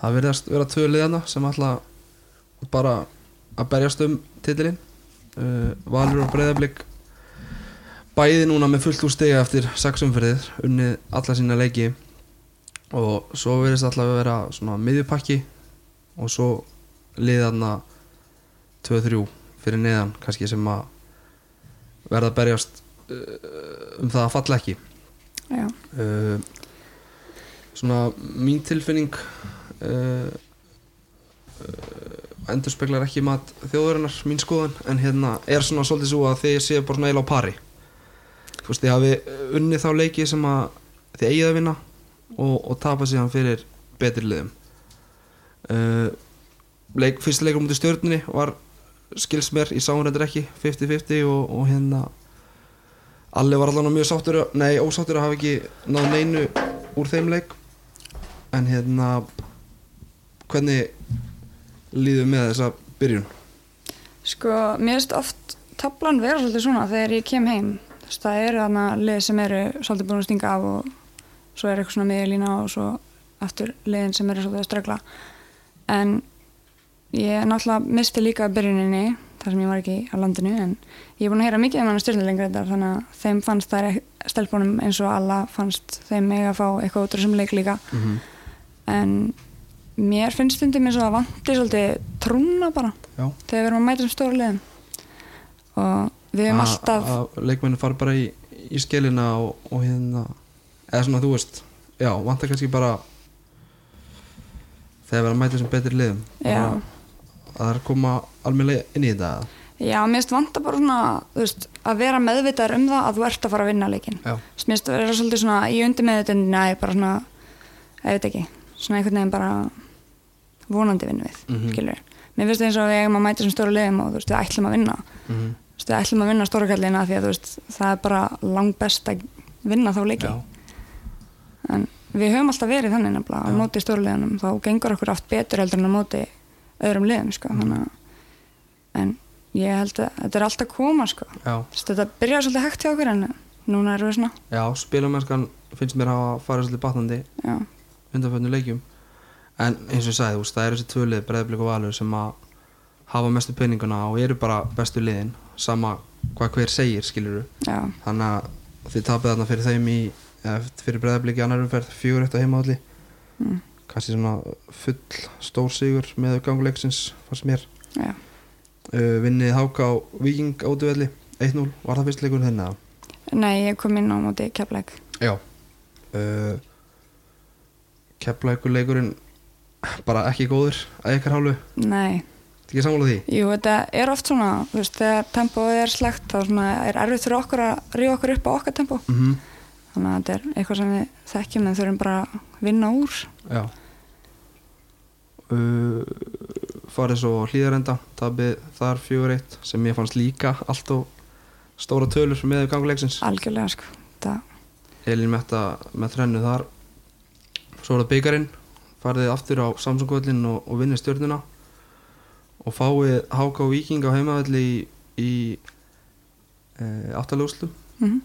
Það verðast vera tvö liðana sem ætla bara að berjast um titilinn. Uh, Valur og Breiðablик bæði núna með fullt úr stiga eftir sex umferðir unnið alla sína leiki. Og svo verðist alltaf að vera svona miðjupakki og svo liðana 2-3 fyrir neðan kannski sem að verða að berjast uh, um það að falla ekki. Já, uh, svona mín tilfinning uh, uh, endur speklar ekki mat þjóðurinnar mín skoðan en hérna er svona svolítið svo að þið séu bara svona eila á pari. Þú veist þið hafi unnið þá leiki sem að þið eigið að vinna og, og tapa síðan fyrir betri liðum. Uh, leik, fyrsti leikur mútið stjórnunni var skils mér, ég sá hún reyndar ekki 50-50 og, og hérna Alli var allan mjög sáttur nei, ósáttur að hafa ekki náð neinu úr þeim leik en hérna hvernig líður með þessa byrjun? Sko, mér finnst oft tablan vera svolítið svona þegar ég kem heim. Þú veist, það eru þarna lið sem eru svolítið búin að stinga af og svo er eitthvað svona miðlína og svo aftur liðin sem eru svolítið að strögla en ég náttúrulega misti líka byrjuninni þar sem ég var ekki á landinu en ég er búin að heyra mikið um hann styrnilengur þetta þannig að þeim fannst þær stelpunum eins og alla fannst þeim mega að fá eitthvað út úr þessum leik líka. Mm -hmm. En mér finnst stundum eins og að vanti svolítið trúna bara Já. þegar við erum að mæta sem stóra liðum. Og við hefum alltaf að leikmennu fara bara í, í skilina og, og hérna eða svona þú veist já, vantar kannski bara þegar við erum að mæta sem betri liðum. Að það er að koma almennilega inn í þetta já, mér finnst vanta bara svona veist, að vera meðvitaður um það að þú ert að fara að vinna leikin mér finnst að vera svolítið svona í undir meðvitundina ég bara svona, ég veit ekki svona einhvern veginn bara vonandi vinnu við, mm Mhm. skilur mér finnst eins og við eigum að mæta sem stóra liðum og þú veist, við ætlum að vinna. Mm -hmm. Þú veist, við ætlum að vinna stórakallina því að þú veist, það er bara langt best að vinna þá leiki. En við höfum alltaf verið þannig nefnilega á móti stórliðunum þá gengur okkur oft betur heldur en á móti öðrum liðum sko, Mhm. þannig að en ég held að þetta er alltaf koma sko. Þú veist, þetta byrjar svolítið hægt hjá okkur en núna erum við svona já spilamennskan finnst mér að hafa farið svolítið batnandi já, undanfjörnu leikjum. En eins og ég sagði, það eru þessi tvö lið Breiðblik og Valur sem að hafa mestu peninguna og eru bara bestu liðin sama hvað hver segir, skilur þannig að þið tapið þarna fyrir þeim í fyrir Breiðblik í annar umferð fjögur eitt á heimaðalli mm, kannski svona full stór sigur með ganguleiksins fannst mér. Uh, vinnið Háka á Viking átuvelli 1-0, var það fyrst leikur þenni eða? nei, ég kom inn á móti keflæk Já. Uh, Keflækur leikurinn bara ekki góður að ykkar hálfu? Nei, Þetta ekki sammála því? jú, þetta er oft svona veist, þegar tempóið er slegt þá svona er erfitt fyrir okkur að ríða okkur upp á okkar tempó. Mm -hmm. þannig að þetta er eitthvað sem við þekkjum en þurfum bara að vinna úr. Já. Uh, farið svo hlýðarenda tapið þar fjögur eitt sem ég fannst líka allt og stóra tölur með ganguleiksins algjörlega sko. Elín Metta með þrennu þar svo er það byggarinn farið aftur á Samsung-völlin og, og vinnið stjórnuna og fáið og Viking á heimavelli í, í e, áttalúslu mm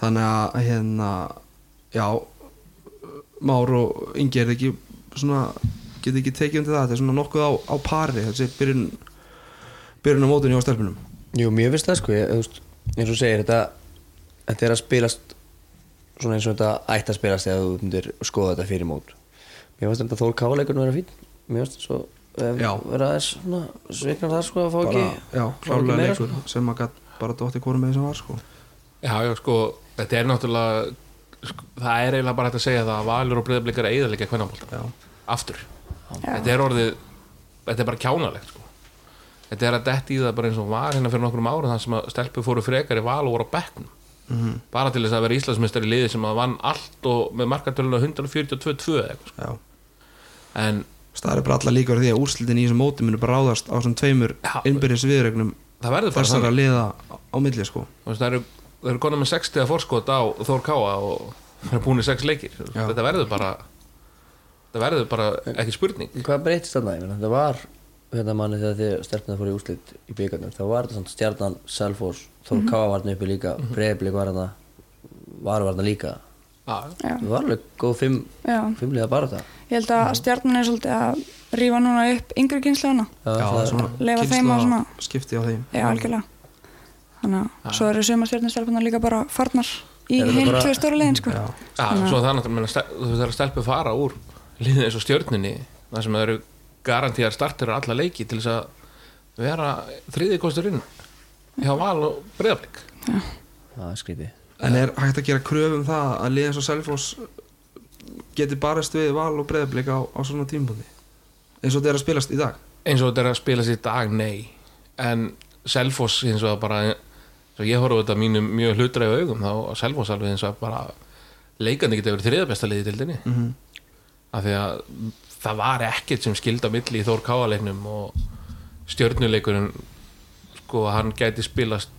þannig að hérna já Már og Ingi er ekki svona getið ekki tekið undir það. Þetta er svona nokkuð á, á pari. Þessi byrjun byrjun á mótunni á stelpunum. Jú, mér finnst það sko, ég, þú veist, eins og segir þetta, þetta er að spilast svona eins og þetta ætti að spilast þegar þú myndir skoða þetta fyrir mót. Mér finnst þetta Þór Káleikurinn vera fín Mér finnst svo ef Já. vera aðeins svona sviknar það sko að fá ekki já, klálega leikur sem að gætt bara dótti hvorum með sem var sko. Já, já, sko, þetta er náttúrulega sko, það er eiginlega bara hægt að segja það að Valur og Breiðablikar eiga líka hvernabólta já, aftur, Já. þetta er orðið þetta er bara kjánalegt sko. þetta er að detti í það bara eins og var hérna fyrir nokkrum árum þannig sem að stelpu fóru frekar í val og voru á bekknum Mhm. bara til þess að vera Íslandsmeistar í liði sem að vann allt og með markartöluna 142-2 eða eitthvað sko. já en það er bara alla líka því að úrslitin í þessum móti munu bara ráðast á svona tveimur Já. innbyrðis viðregnum það verður bara þessara þannig liða á, milli sko það eru, það eru konar með 60 að forskot á Þór Káa og það er búin í 6 leikir Já. þetta verður bara þetta verður bara ekki spurning Hvað breytist þarna? Ég meina, Þetta var hérna manni þegar þið stelpna fór í úslit í byggarnum þá var þetta svona stjarnan, Selfoss Þór mm var þarna uppi líka, mm Breiðblik var þarna var þarna líka. Já, Það var alveg góð fimm, fimmliða bara það ég held að stjarnan er svolítið að rífa núna upp yngri er svona leyfa þeim að svona- skipti á þeim. Já, algjörlega. Þannig að svo eru suma stjarnastelpunar líka bara farnar í bara- tvö stóra legin sko. svo það er náttúrulega þú þarf að stelpu fara úr liðið eins og stjörnunni þar sem það eru garantíðar startir alla leiki til þess að vera þriði kosturinn hjá Val og Breiðablik. Það er skrítið. En er hægt að gera kröfum um það að liðan svo Selfoss geti barist við val og breyðablik á, á svona tímpúti eins og þetta er að spilast í dag? Eins og þetta er að spila sér í dag, nei. En Selfoss eins og bara svo ég horfði á þetta mínum mjög hlutræðu augum þá Selfoss alveg eins og bara leikandi geta verið þriða besta liði í dildinni Mhm. af því að það var ekkert sem skilda milli í Þór Káaleiknum og stjörnuleikurinn sko hann gæti spilast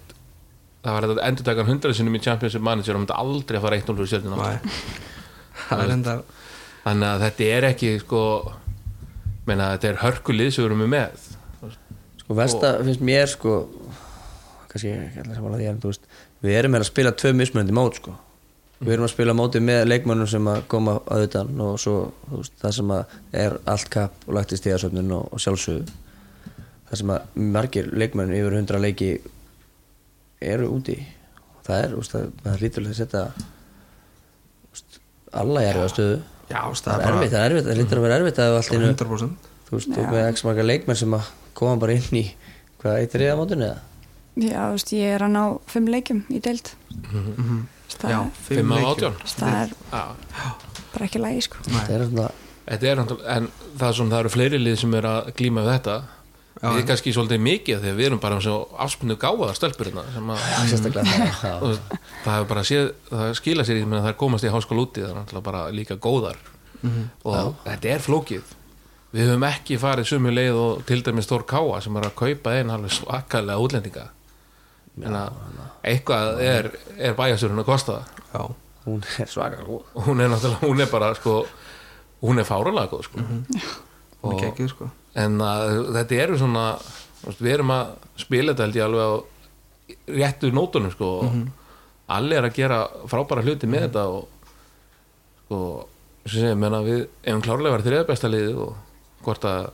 það var þetta endurtakan hundrað sinnum í Championship Manager og hann myndi aldrei að fara 1-0 fyrir stjörnuna. Nei. það er enda þannig að þetta er ekki sko meina þetta er hörkulið sem við erum með. Sko versta finnst mér sko kannski ekki allir samanlega því veist við erum með að spila tvö mismunandi mót sko við erum að spila móti með leikmönnum sem að koma að utan og svo veist, það sem að er allt kapp og lagt í stíðasöfnun og, og sjálfsögðu. Það sem að margir leikmönnum yfir hundra leiki eru úti. Það er, veist, það, það lítur að setja veist, alla í erfiða stöðu. Já, það er erfitt, það er erfitt, það lítur að vera erfitt að allt í einu 100% þú veist, þú með x marga leikmenn sem að koma bara inn í hvað, eitt reyða mótunni eða? Já, þú veist, ég er að ná fimm leikjum í deild. Það, já, er- fimm af leikjum. átján það er Já. bara ekki lægi sko. Er svona, Þetta er náttúrulega, en það er svona, það eru fleiri lið sem er að glíma við þetta Já, við já. kannski svolítið mikið þegar við erum bara svo afspunni gáfaða stelpur hérna sem að sérstaklega það, já. það hefur bara séð, það skila sér í því að það er komast í háskóla úti það er náttúrulega bara líka góðar og þetta er flókið við höfum ekki farið sumu leið og til dæmis Þór Káa sem er að kaupa einn alveg svakalega útlendinga eitthvað er, er bæjastjórun að kosta það. Já, hún er svaka góð. Og hún er náttúrulega, hún er bara sko, hún er fáralega góð sko. hún er kekkið sko. En að, þetta eru svona við erum að spila þetta held ég alveg á réttu nótunum sko, og allir er að gera frábæra hluti með þetta og sko, sem segja, menna við eigum klárlega verið þriða besta liðið og hvort að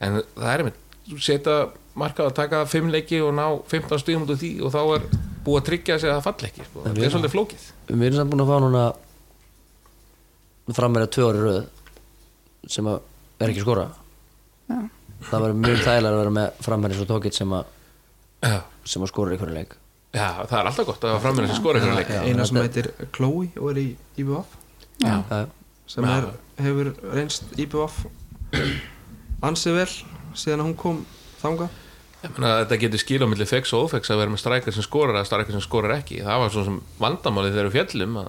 en það er með setja marka að taka fimm leiki og ná 15 stíðum út af því og þá er búið að tryggja sig að það fall ekki sko. þetta er svolítið flókið. við erum samt búin að fá núna frammeira tvö ári röð sem að er ekki skora Já. það verður mjög þægilega að vera með frammeira svo tókitt sem að sem að skora í hverju leik. Já, það er alltaf gott að framina sem skora ykkur leik Já, eina sem heitir Chloe og er í IBF sem er, hefur reynst IBF ansið vel síðan að hún kom þanga Ég meina, þetta getur skil á milli fex og ofex að vera með strækar sem skorar eða strækar sem skorar ekki. Það var svo sem vandamálið þegar við fjallum að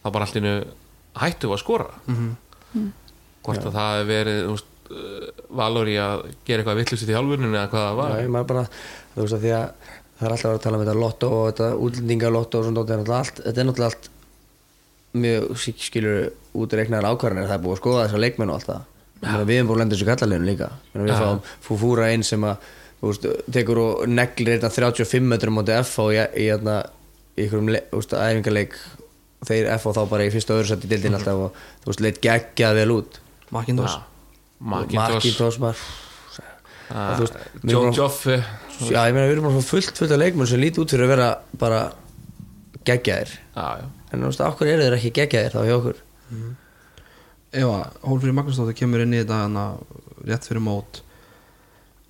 það bara allt innu hættu að skora. Hvort að það hefur verið veist, uh, valur í að gera eitthvað vittlust í þjálfurninu eða hvað það var. Já, bara, þú veist að því að það er alltaf að tala um þetta lotto og þetta útlendingalotto og svona þetta er náttúrulega allt, þetta er náttúrulega allt mjög, skilur, útreiknaðar ákvarðanir, það er búið að skoða þessar leikmenn og Við erum búin að lenda þessu kallarleginu líka. Við fáum Fúfúra inn sem að, veist, tekur og neglir þetta 35 metrum móti FH í, í, hérna, í einhverjum, æfingaleik. Þeir FH þá bara í fyrsta öðru sett í dildin alltaf og, þú veist, leitt geggjað vel út. Þú veist, við John Joffe. Já, ég meina, við erum bara fullt, fullt af leikmenn sem líti út fyrir að vera bara geggjaðir. En þú veist, okkur eru þeir ekki geggjaðir þá hjá okkur? Eva, Hólfríð Magnúsdóttir kemur inn í þetta hana, rétt fyrir mót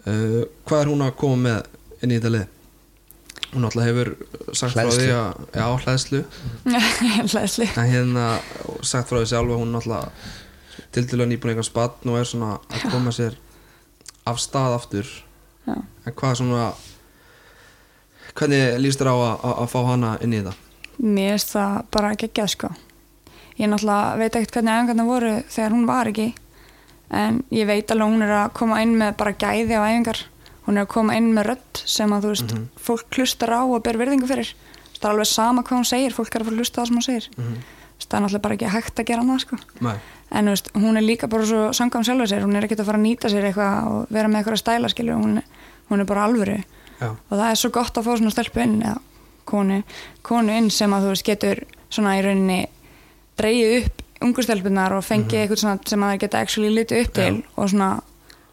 uh, hvað er hún að koma með inn í þetta lið? hún alltaf hefur sagt frá Hleðslu. því að já, hlæðslu Hlæðsli en hérna sagt frá því sjálf að hún alltaf til dælu nýbúin eitthvað spann og er svona að koma sér af stað aftur Já. en hvað svona hvernig líst þér á að, að, að fá hana inn í þetta? Mér finnst það bara geggjað sko Ég náttúrulega veit ekkert hvernig æfingarna voru þegar hún var ekki. En ég veit alveg hún er að koma inn með bara gæði á æfingar. Hún er að koma inn með rödd sem að þú veist fólk klustar á og ber virðingu fyrir. Það er alveg sama hvað hún segir, fólk er að fara að hlusta á það sem hún segir. Það er náttúrulega bara ekki hægt að gera annað sko. Nei, en veist, hún er líka bara svo sangam sjálfur sér, hún er ekkert að fara að nýta sér eitthvað og vera með eitthvað stæla skilur, hún, hún er bara alvöru. Já, og það er svo gott að fá svona stelpu inn eða konu, konu inn sem að þú veist getur svona í rauninni dreigið upp ungu stelpunar og fengið eitthvað svona sem að það geta actually litið upp til og svona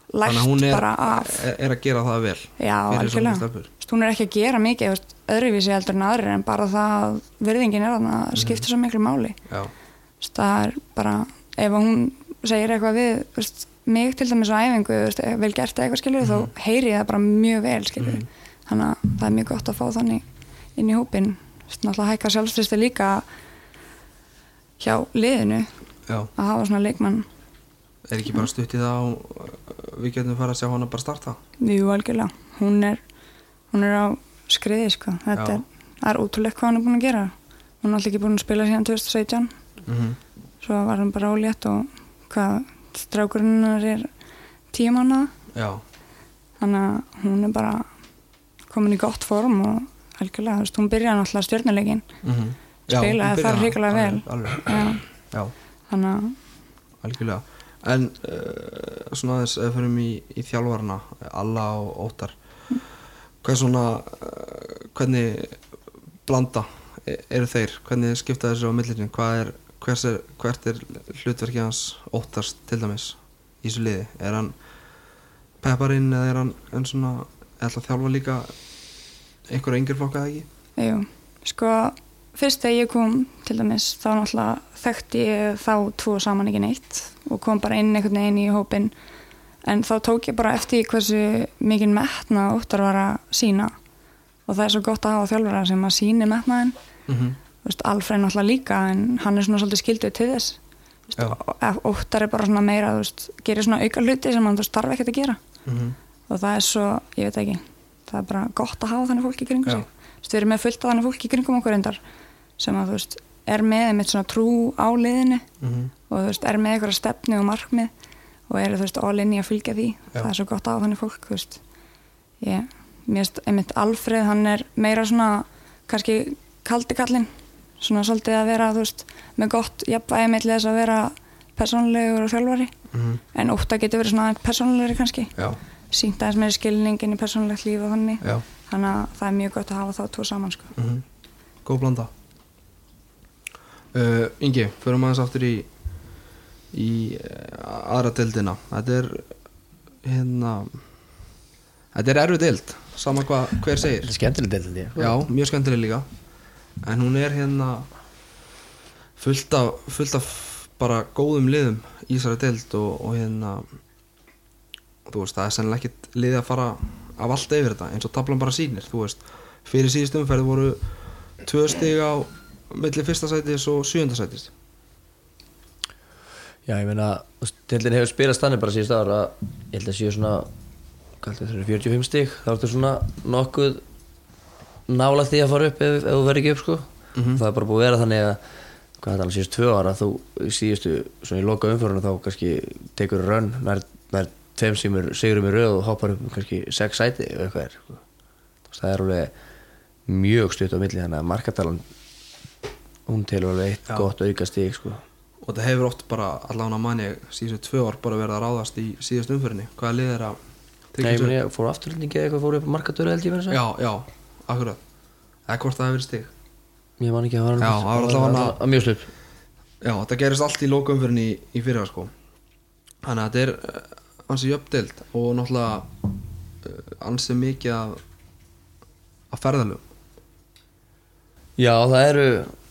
þannig lært að hún er, bara af. er, er að gera það vel já, veist, hún er ekki að gera mikið veist, öðruvísi heldur en aðrir en bara það að virðingin er að það skiptir svo miklu máli. Veist, það er bara ef að hún segir eitthvað við veist, mig til dæmis á æfingu vel gert eitthvað skilur þá heyri ég það bara mjög vel skilur þannig að það er mjög gott að fá þannig inn í hópin náttúrulega hækka sjálfstristi líka hjá liðinu já. að hafa svona leikmann. Er ekki bara stutt í það og við getum fara að sjá hana bara starta? Jú, algjörlega, hún er hún er á skriði sko. Þetta er, er ótrúlegt hvað hún er búin að gera. Hún er alltaf ekki búin að spila síðan 2017 Mhm. svo var hann bara ólétt og hvað, strákurinn hennar er Já, þannig að hún er bara komin í gott form og algjörlega, þú veist, hún byrjaði náttúrulega stjórnuleikin mhm Spilaði þar hrikalega alveg- vel. alveg, já, Já, þannig að algjörlega. En uh, svona ef við fyrir í, í þjálfarna Alla og Óttar. Hvað er svona uh, hvernig blanda e- eru þeir? Hvernig skipta þessu á millirinn hvað er, hvers er, hvert er hlutverkið hans Óttars til dæmis í þessu liði, er hann pepparinn eða er hann en svona, ætla að þjálfa líka einhverja yngir flokka eða ekki? Jú, sko fyrst þegar ég kom til dæmis þá náttúrulega þekkti ég þá tvo saman ekki neitt og kom bara inn einhvern veginn í hópin en þá tók ég bara eftir hversu mikið metna óttar var að sína og það er svo gott að hafa þjálfara sem að síni metnaðin Mm -hmm. Alfred náttúrulega líka en hann er svona svolítið skilduð til þess. Óttar er bara svona meira veist, gerir svona auka hluti sem hann þarf ekkert að gera. Mhm. og það er svo, ég veit ekki það er bara gott að hafa þannig fólk í kringum Já. sig. Við erum með fullt af þannig fólk í kringum okkur endar sem að þú veist, er með einmitt svona trú á liðinu Mhm. og þú veist, er með einhverja stefnu og markmið og eru þú veist, all in í að fylgja því. Já. það er svo gott að hafa þannig fólk þú veist. Ég, mér veist, einmitt Alfred hann er meira svona kannski kaldi kallinn svona svolítið að vera, þú veist, með gott jafnvægi með þess að vera persónlegur og þjálfari. Mhm. en ótta getur verið svona persónlegri kannski. Já, sínt aðeins meiri skilningin í persónlegt líf og þannig. Já. Þannig að það er mjög gott að hafa þá tvo saman sko. mm Góð blanda uh, Ingi, förum aðeins aftur í í uh, aðra deildina. Þetta er hérna þetta er erfið deild sama hvað hver segir. Þetta er skemmtileg deild ég. Já, mjög skemmtileg líka. En hún er hérna fullt af, fullt af bara góðum liðum í þessari deild og, og hérna þú veist, það er sennilega ekkit liði að fara af allt yfir þetta eins og tablan bara sýnir þú veist, fyrir síðust umferð voru tvö stig á milli fyrsta sætis og sjönda sætis? Já, ég meina, deildin hefur spilast þannig bara síðust ára ég held að séu svona heldur það, 45 stík þá ertu svona nokkuð nála því að fara upp ef, ef þú verður ekki upp sko. Það er bara búið að vera þannig að hvað þetta alveg síðust tvö ára þú síðustu, svona í loka umfjöruna þá kannski tekur rönn nær, nær tveim sigurum í röð og hoppar upp um kannski sex sæti eða eitthvað er sko. Það er alveg mjög stutt á milli þannig að markatalan hún telur alveg eitt Já. gott auka stík sko. Og þetta hefur oft bara allan að manni síðustu tvö ár bara verið að ráðast í síðust umferðinni. Hvaða lið er að Nei, ég, ég fór afturlendingi eða eitthvað fór upp á markatöru held ég verið Já, já, akkurat. Eða hvort það hefur stig. Ég man ekki að það Já, það var allavega- að mjög slupp Já, þetta gerist allt í lokaumfyrinni í, í fyrra sko. Þannig að þetta er uh, ansi jöfndelt og náttúrulega uh, ansi mikið af, af ferðalögum. Já, það eru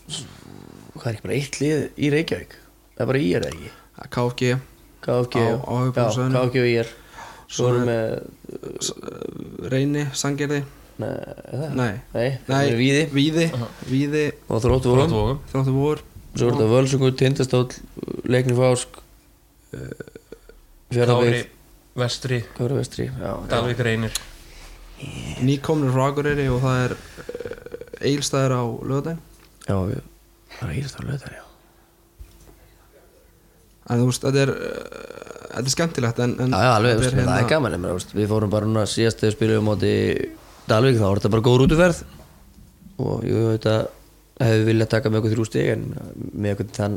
hvað er ekki bara eitt lið í Reykjavík? Það er bara í er það ekki? KFG, KFG, Á- á höfuðborgarsvæðinu. KFG og í er. Svo erum er- með S- uh, Reyni, Sangerði Nei, er það? Nei, Nei, Nei. Víði. Víði, Víði. Og Þróttu vorum. Þróttvogum. Þráttu vor. Svo er þetta Völsungur, Tindastóll, Leikni Fásk Fjörðabíð Kári, Vestri, Kári Vestri Já, já. Dalvik Reynir. Nýkomnir frá Akureyri og það er uh, Eilstæður á lögadaginn já við Það er írast á löðar, já. En þú veist, þetta er uh, Þetta er skemmtilegt en, en Já, já, alveg, þetta veist, það er gaman meina, veist, Við fórum bara núna síðast þegar við spilum á móti Dalvík, þá var þetta bara góð rútuferð. Og ég veit að hefði viljað taka með okkur þrjú stig en með okkur þann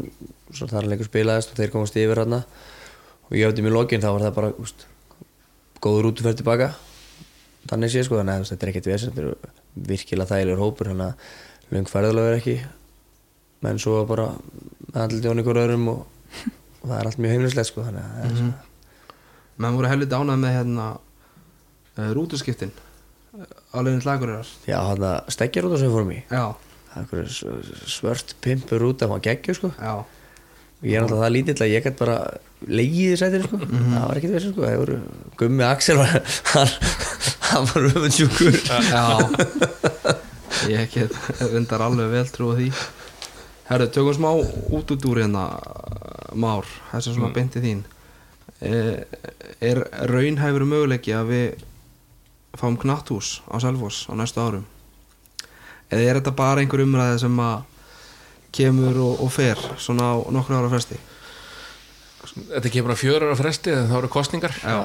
svo þar leikur spilaðist og þeir komast yfir hérna og ég hefði mér lokin þá var það bara úst, góð rútuferð tilbaka þannig sé sko, þannig að veist, þetta er ekkert vesend þetta er virkilega þægilegur hópur þannig að löng ferðalög er ekki. Menn svo bara handlið jón ykkur öðrum og, og það er allt mjög heimlislegt sko, þannig að er svona Menn voru helviti ánægð með hérna uh, rútuskiptin á leiðin til Akureyrar Já, hann að steggja rúta sem við fórum í. Svört pimpur rúta hann geggju sko. Já. Og ég er náttúrulega það lítill að ég gætt bara leiðið í sætinu sko. Það var ekkert verið sko. Voru Gummi Axel var hann, var öfundsjúkur. Já Ég get reyndar alveg vel trú á því. Herru, tökum smá út út úr hérna Már, þessi svona mm. beinti þín. Eh, Er raunhæfur möguleiki að við fáum knatthús á Selfoss á næstu árum? Eða er þetta bara einhver umræði sem að kemur og, og fer svona á nokkru ára fresti? Þetta kemur á fjörur á fresti en þá eru kostningar Já.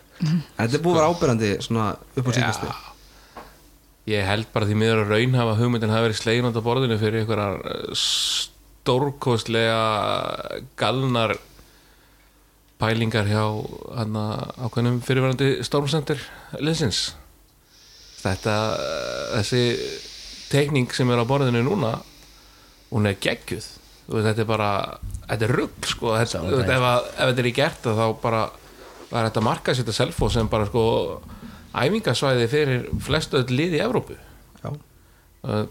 Þetta er búið að vera ábyrrandi svona upp á síðustu Ég held bara því miður að raun hafa hugmyndin hafa verið slegin á borðinu fyrir einhverjar stórkostlega galnar pælingar hjá hann ákveðnum fyrirverandi stórmsendir liðsins. Þetta þessi tekning sem er á borðinu núna hún er geggjuð. Þetta er bara, þetta er rugg sko, þetta, ef, ef þetta er í gert þá bara var þetta marka sér selfo sem bara sko æfingasvæði fyrir flestu öll lið í Evrópu. Já, Uh,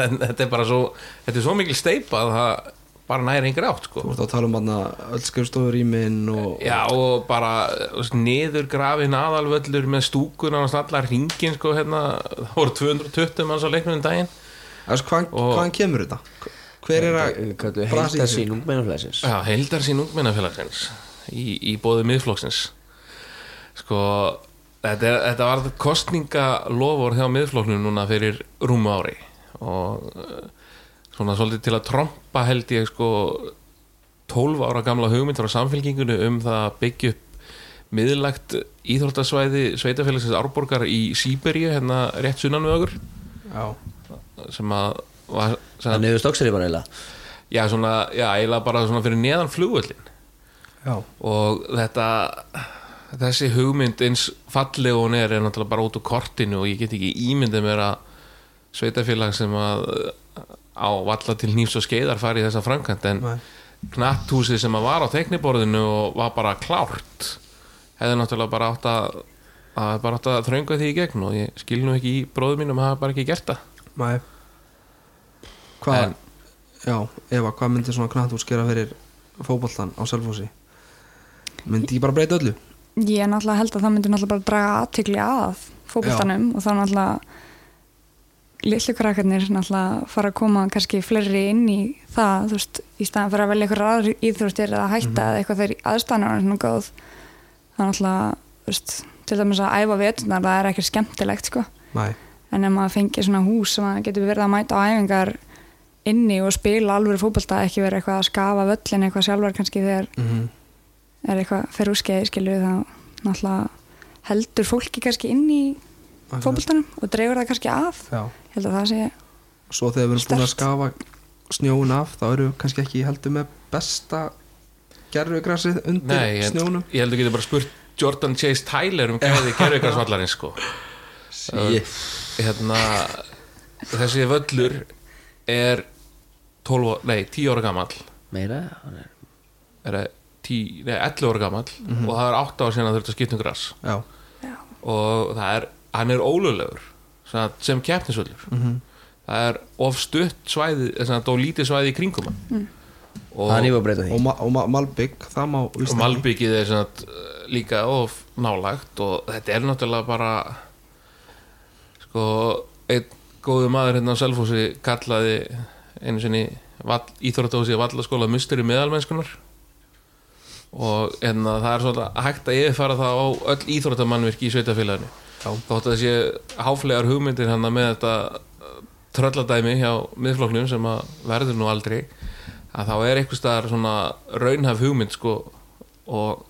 en þetta er bara svo þetta er svo mikil steipa að það bara næri einhver átt sko. Þú ert að tala um þarna öll skrifstofur í minn og Já og bara niður grafin aðalvöllur með stúkun á allar ringin sko hérna. Það voru 220 manns á leiknum um daginn. Þess, hvaðan, Og- hvaðan kemur þetta? Hver er að þessu? sín ungmennaflæsins Já, heildar sín ungmennafélagsins í, í bóði miðflokksins sko þetta, þetta var kostningalofur hjá miðflokknum núna fyrir rúmu ári og uh, svona svolítið til að trompa held ég sko 12 ára gamla hugmynd frá samfélkingunni um það að byggja upp miðlægt íþróttasvæði sveitafélagsins Árborgar í Sýberíu hérna rétt sunnan við okkur. Já, sem að var, sem að, Þannig við stóksir bara eiginlega. Já, svona, já, eiginlega bara svona fyrir neðan flugvöllin já, og þetta þessi hugmynd eins falleg og hún er er náttúrulega bara út úr kortinu og ég get ekki ímyndið mér að sveitafélag sem að á valla til nýfs og skeiðar fari í þessa framkvæmt en knatthúsið sem að var á tekniborðinu og var bara klárt hefði náttúrulega bara átt að að bara átt að þrönga því í gegn og ég skil nú ekki í bróðum mínum að hafa bara ekki gert það mæ Hvað, En- já, Eva, hvað myndi svona knattús gera fyrir fótboltan á Selfossi? Myndi ég bara breyta öllu? Ég náttúrulega held að það myndi náttúrulega bara draga aðtikli að fótboltanum og þá náttúrulega litlu krakkarnir náttúrulega fara að koma kannski fleiri inn í það, þú veist, í staðan fyrir að velja ykkur aðra íþróttir eða hætta eða eitthvað þegar aðstæðan er svona góð. Er náttúrulega, þú veist, til dæmis að æfa vetunar, það er ekki skemmtilegt sko, Mæ, en ef maður fengir svona hús sem maður getur verið að mæta á æfingar inni og spila alveg fótbolta ekki verið eitthvað að skafa völlin eitthvað sjálfur kannski þegar mm er eitthvað fyrir úr skeiði skilur þá náttúrulega heldur fólki kannski inn í fótboltanum og dreifur það kannski af. Já, ég held að það sé svo þegar við erum búin að skafa snjóun af þá eru við kannski ekki heldur með besta gerfugrasið undir Nei, en, snjónum. ég held að geta bara spurt Jordan Chase Tyler um gæði gerðvíkarsvallarins sko. Shit. hérna þessi völlur er 12, á- nei, 10 ára gamall. Meira? Hann er- er það 10, nei, 11 ára gamall og það er 8 ára sinna að þurft að skipta um gras. Já, og það er, hann er ólöglegur sem, sem keppnisvöllur. Mhm. það er of stutt svæði þess að það er lítið svæði í kringum hann. Og, að og, ma og ma Malbygg, það má víst og. Malbyggið er uh, líka of nálagt og þetta er náttúrulega bara sko einn góðu maður hérna á Selfossi kallaði einu sinni íþróttahúsi vallaskóla musteri meðalmennskunar og hérna það er svona hægt að yfirfara það á öll íþróttamannvirki í sveitafélaginu Já. þótt að það sé háflegar hugmyndir hann með þetta uh, trölladæmi hjá miðfloknum sem að verður nú aldrei að þá er einhvers staðar svona raunhaf hugmynd sko og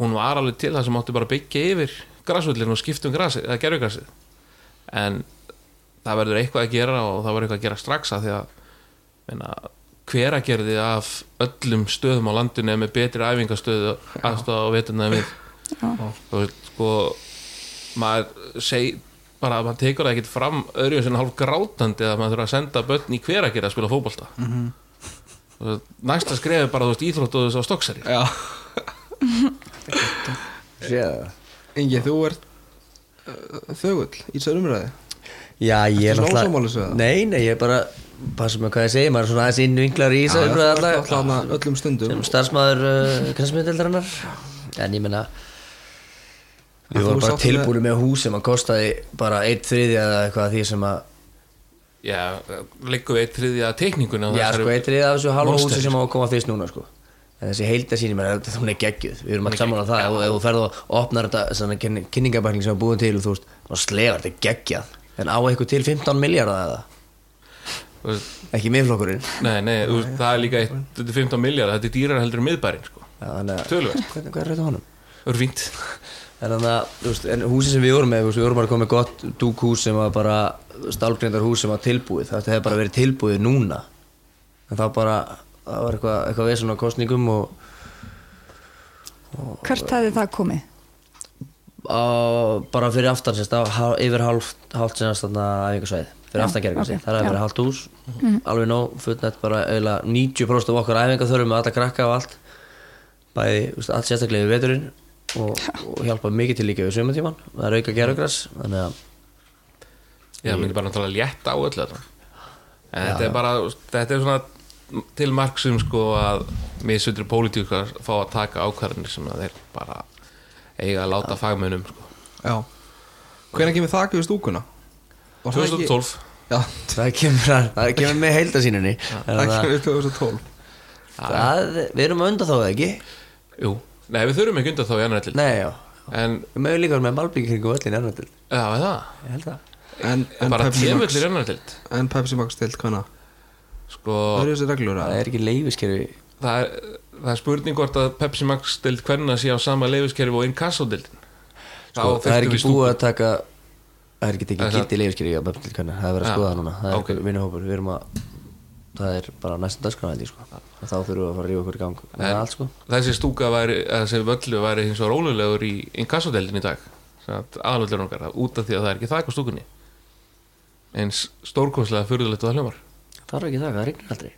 hún var alveg til það sem átti bara byggja yfir grasvöllin og skipta um grasið, eða gerfugrasið en það verður eitthvað að gera og það verður eitthvað að gera strax að því að hveragerði af öllum stöðum á landinu er með betri æfingastöðu aðstofa á veturna en við þú veist, sko maður seg bara að maður tekur það ekkert fram öðru sem hálf grátandi að maður þurfa að senda börn í hveragerði að spila fótbolta. Mm -hmm. næsta skrefi bara þú veist íþrótt og þess að stokksari Já, Ingi, þú ert uh, þögull í þessu umræði Já, ég er náttúrulega? Nei, nei, ég er bara Passa með hvað ég segi, maður er svona aðeins innvinklar í þessu Já, umræðu þú ert alla- alltaf þarna öllum stundum. Sem starfsmæður uh, knæsmiðdeldarinnar en ég menna En við vorum bara tilbúinu með hús sem að kostaði bara eitt þriðja eða eitthvað því sem að já, liggum við eitt þriðja teikningunni á já sko eitt þriðja af þessu halva húsi sem á að koma fyrst núna sko. En þessi heildasýni mér, hún er geggjuð. Við erum alltaf saman á það, ef, ef þú ferð og opnar þetta svona kynning- kynningabækling sem er búin til og þú veist, og slefar þetta er geggjað. En á eitthvað til 15 miljardar eða ekki miðflokkurinn Nei, nei, þú það er líka eitt, þetta er 15 miljard þetta er dýrar heldur en miðbærin sko. Já, þannig að Töluvert. Hvernig, hvað er þetta honum? Það er fínt En þannig að, þú veist, en húsi sem við vorum með, við vorum bara komið gott dúkhús sem var bara stálgrindar hús sem var tilbúið, það hefði bara verið tilbúið núna. En það bara, það var eitthvað, eitthvað vesen á kostningum og Hvert hefði það komið? á, bara fyrir aftan sérst, yfir hálft, sérst þarna æfingarsvæði, fyrir Já, aftan gerðingarsi, ok, það er já. verið hálft hús, alveg nóg, fullnett bara eiginlega 90% af okkar æfingarþörfum með alla krakka og allt, bæði, allt sérstaklega við veturinn og, og hjálpa mikið til líka við sumatíman, það er auka gerðugræs, þannig að Já, mér er bara náttúrulega létt á öllu þetta En þetta er bara, þetta er svona til marksum sko að misutri pólitíkar fá að taka ákvarðanir sem að þeir bara eiga að láta fagmönnum sko. Já. Hvernig kemur þakku við stúkuna? Var það ekki- 2012 Já, það kemur, það kemur með heildasínunni það það, kemur 2012 það, við erum að undan þá ekki? Jú, nei við þurfum ekki undan þá í annar til nei, já, En, við mögum líka með malbyggi kringum öllin ennvættil, já, er það? Ég held að En, en Bara Pepsi Max tímullir annar til En Pepsi Max stilt hvenna? Sko, Það eru þessi reglur það að er ekki leifiskerfi það er, það er spurning hvort að Pepsi Max stild hvernig að sé á sama leifiskerfi og inkassodildin sko, það er ekki búið að taka það er ekki tekið gilt í kannar, það er verið að skoða það núna. Það er ok. okay. vinnuhópur, við erum að það er bara næstum dagskráðandi sko. og þá þurfum við að fara að rífa okkur í gang allt sko. þessi stúka væri, þessi völlu væri hins vegar ólulegur í inkassodeldin í dag. Aðalvöllur okkar, út af því að það er ekki þak á stúkunni. Eins stórkonslega fyrirlegt og það hljómar. Það er ekki það, það rignir aldrei.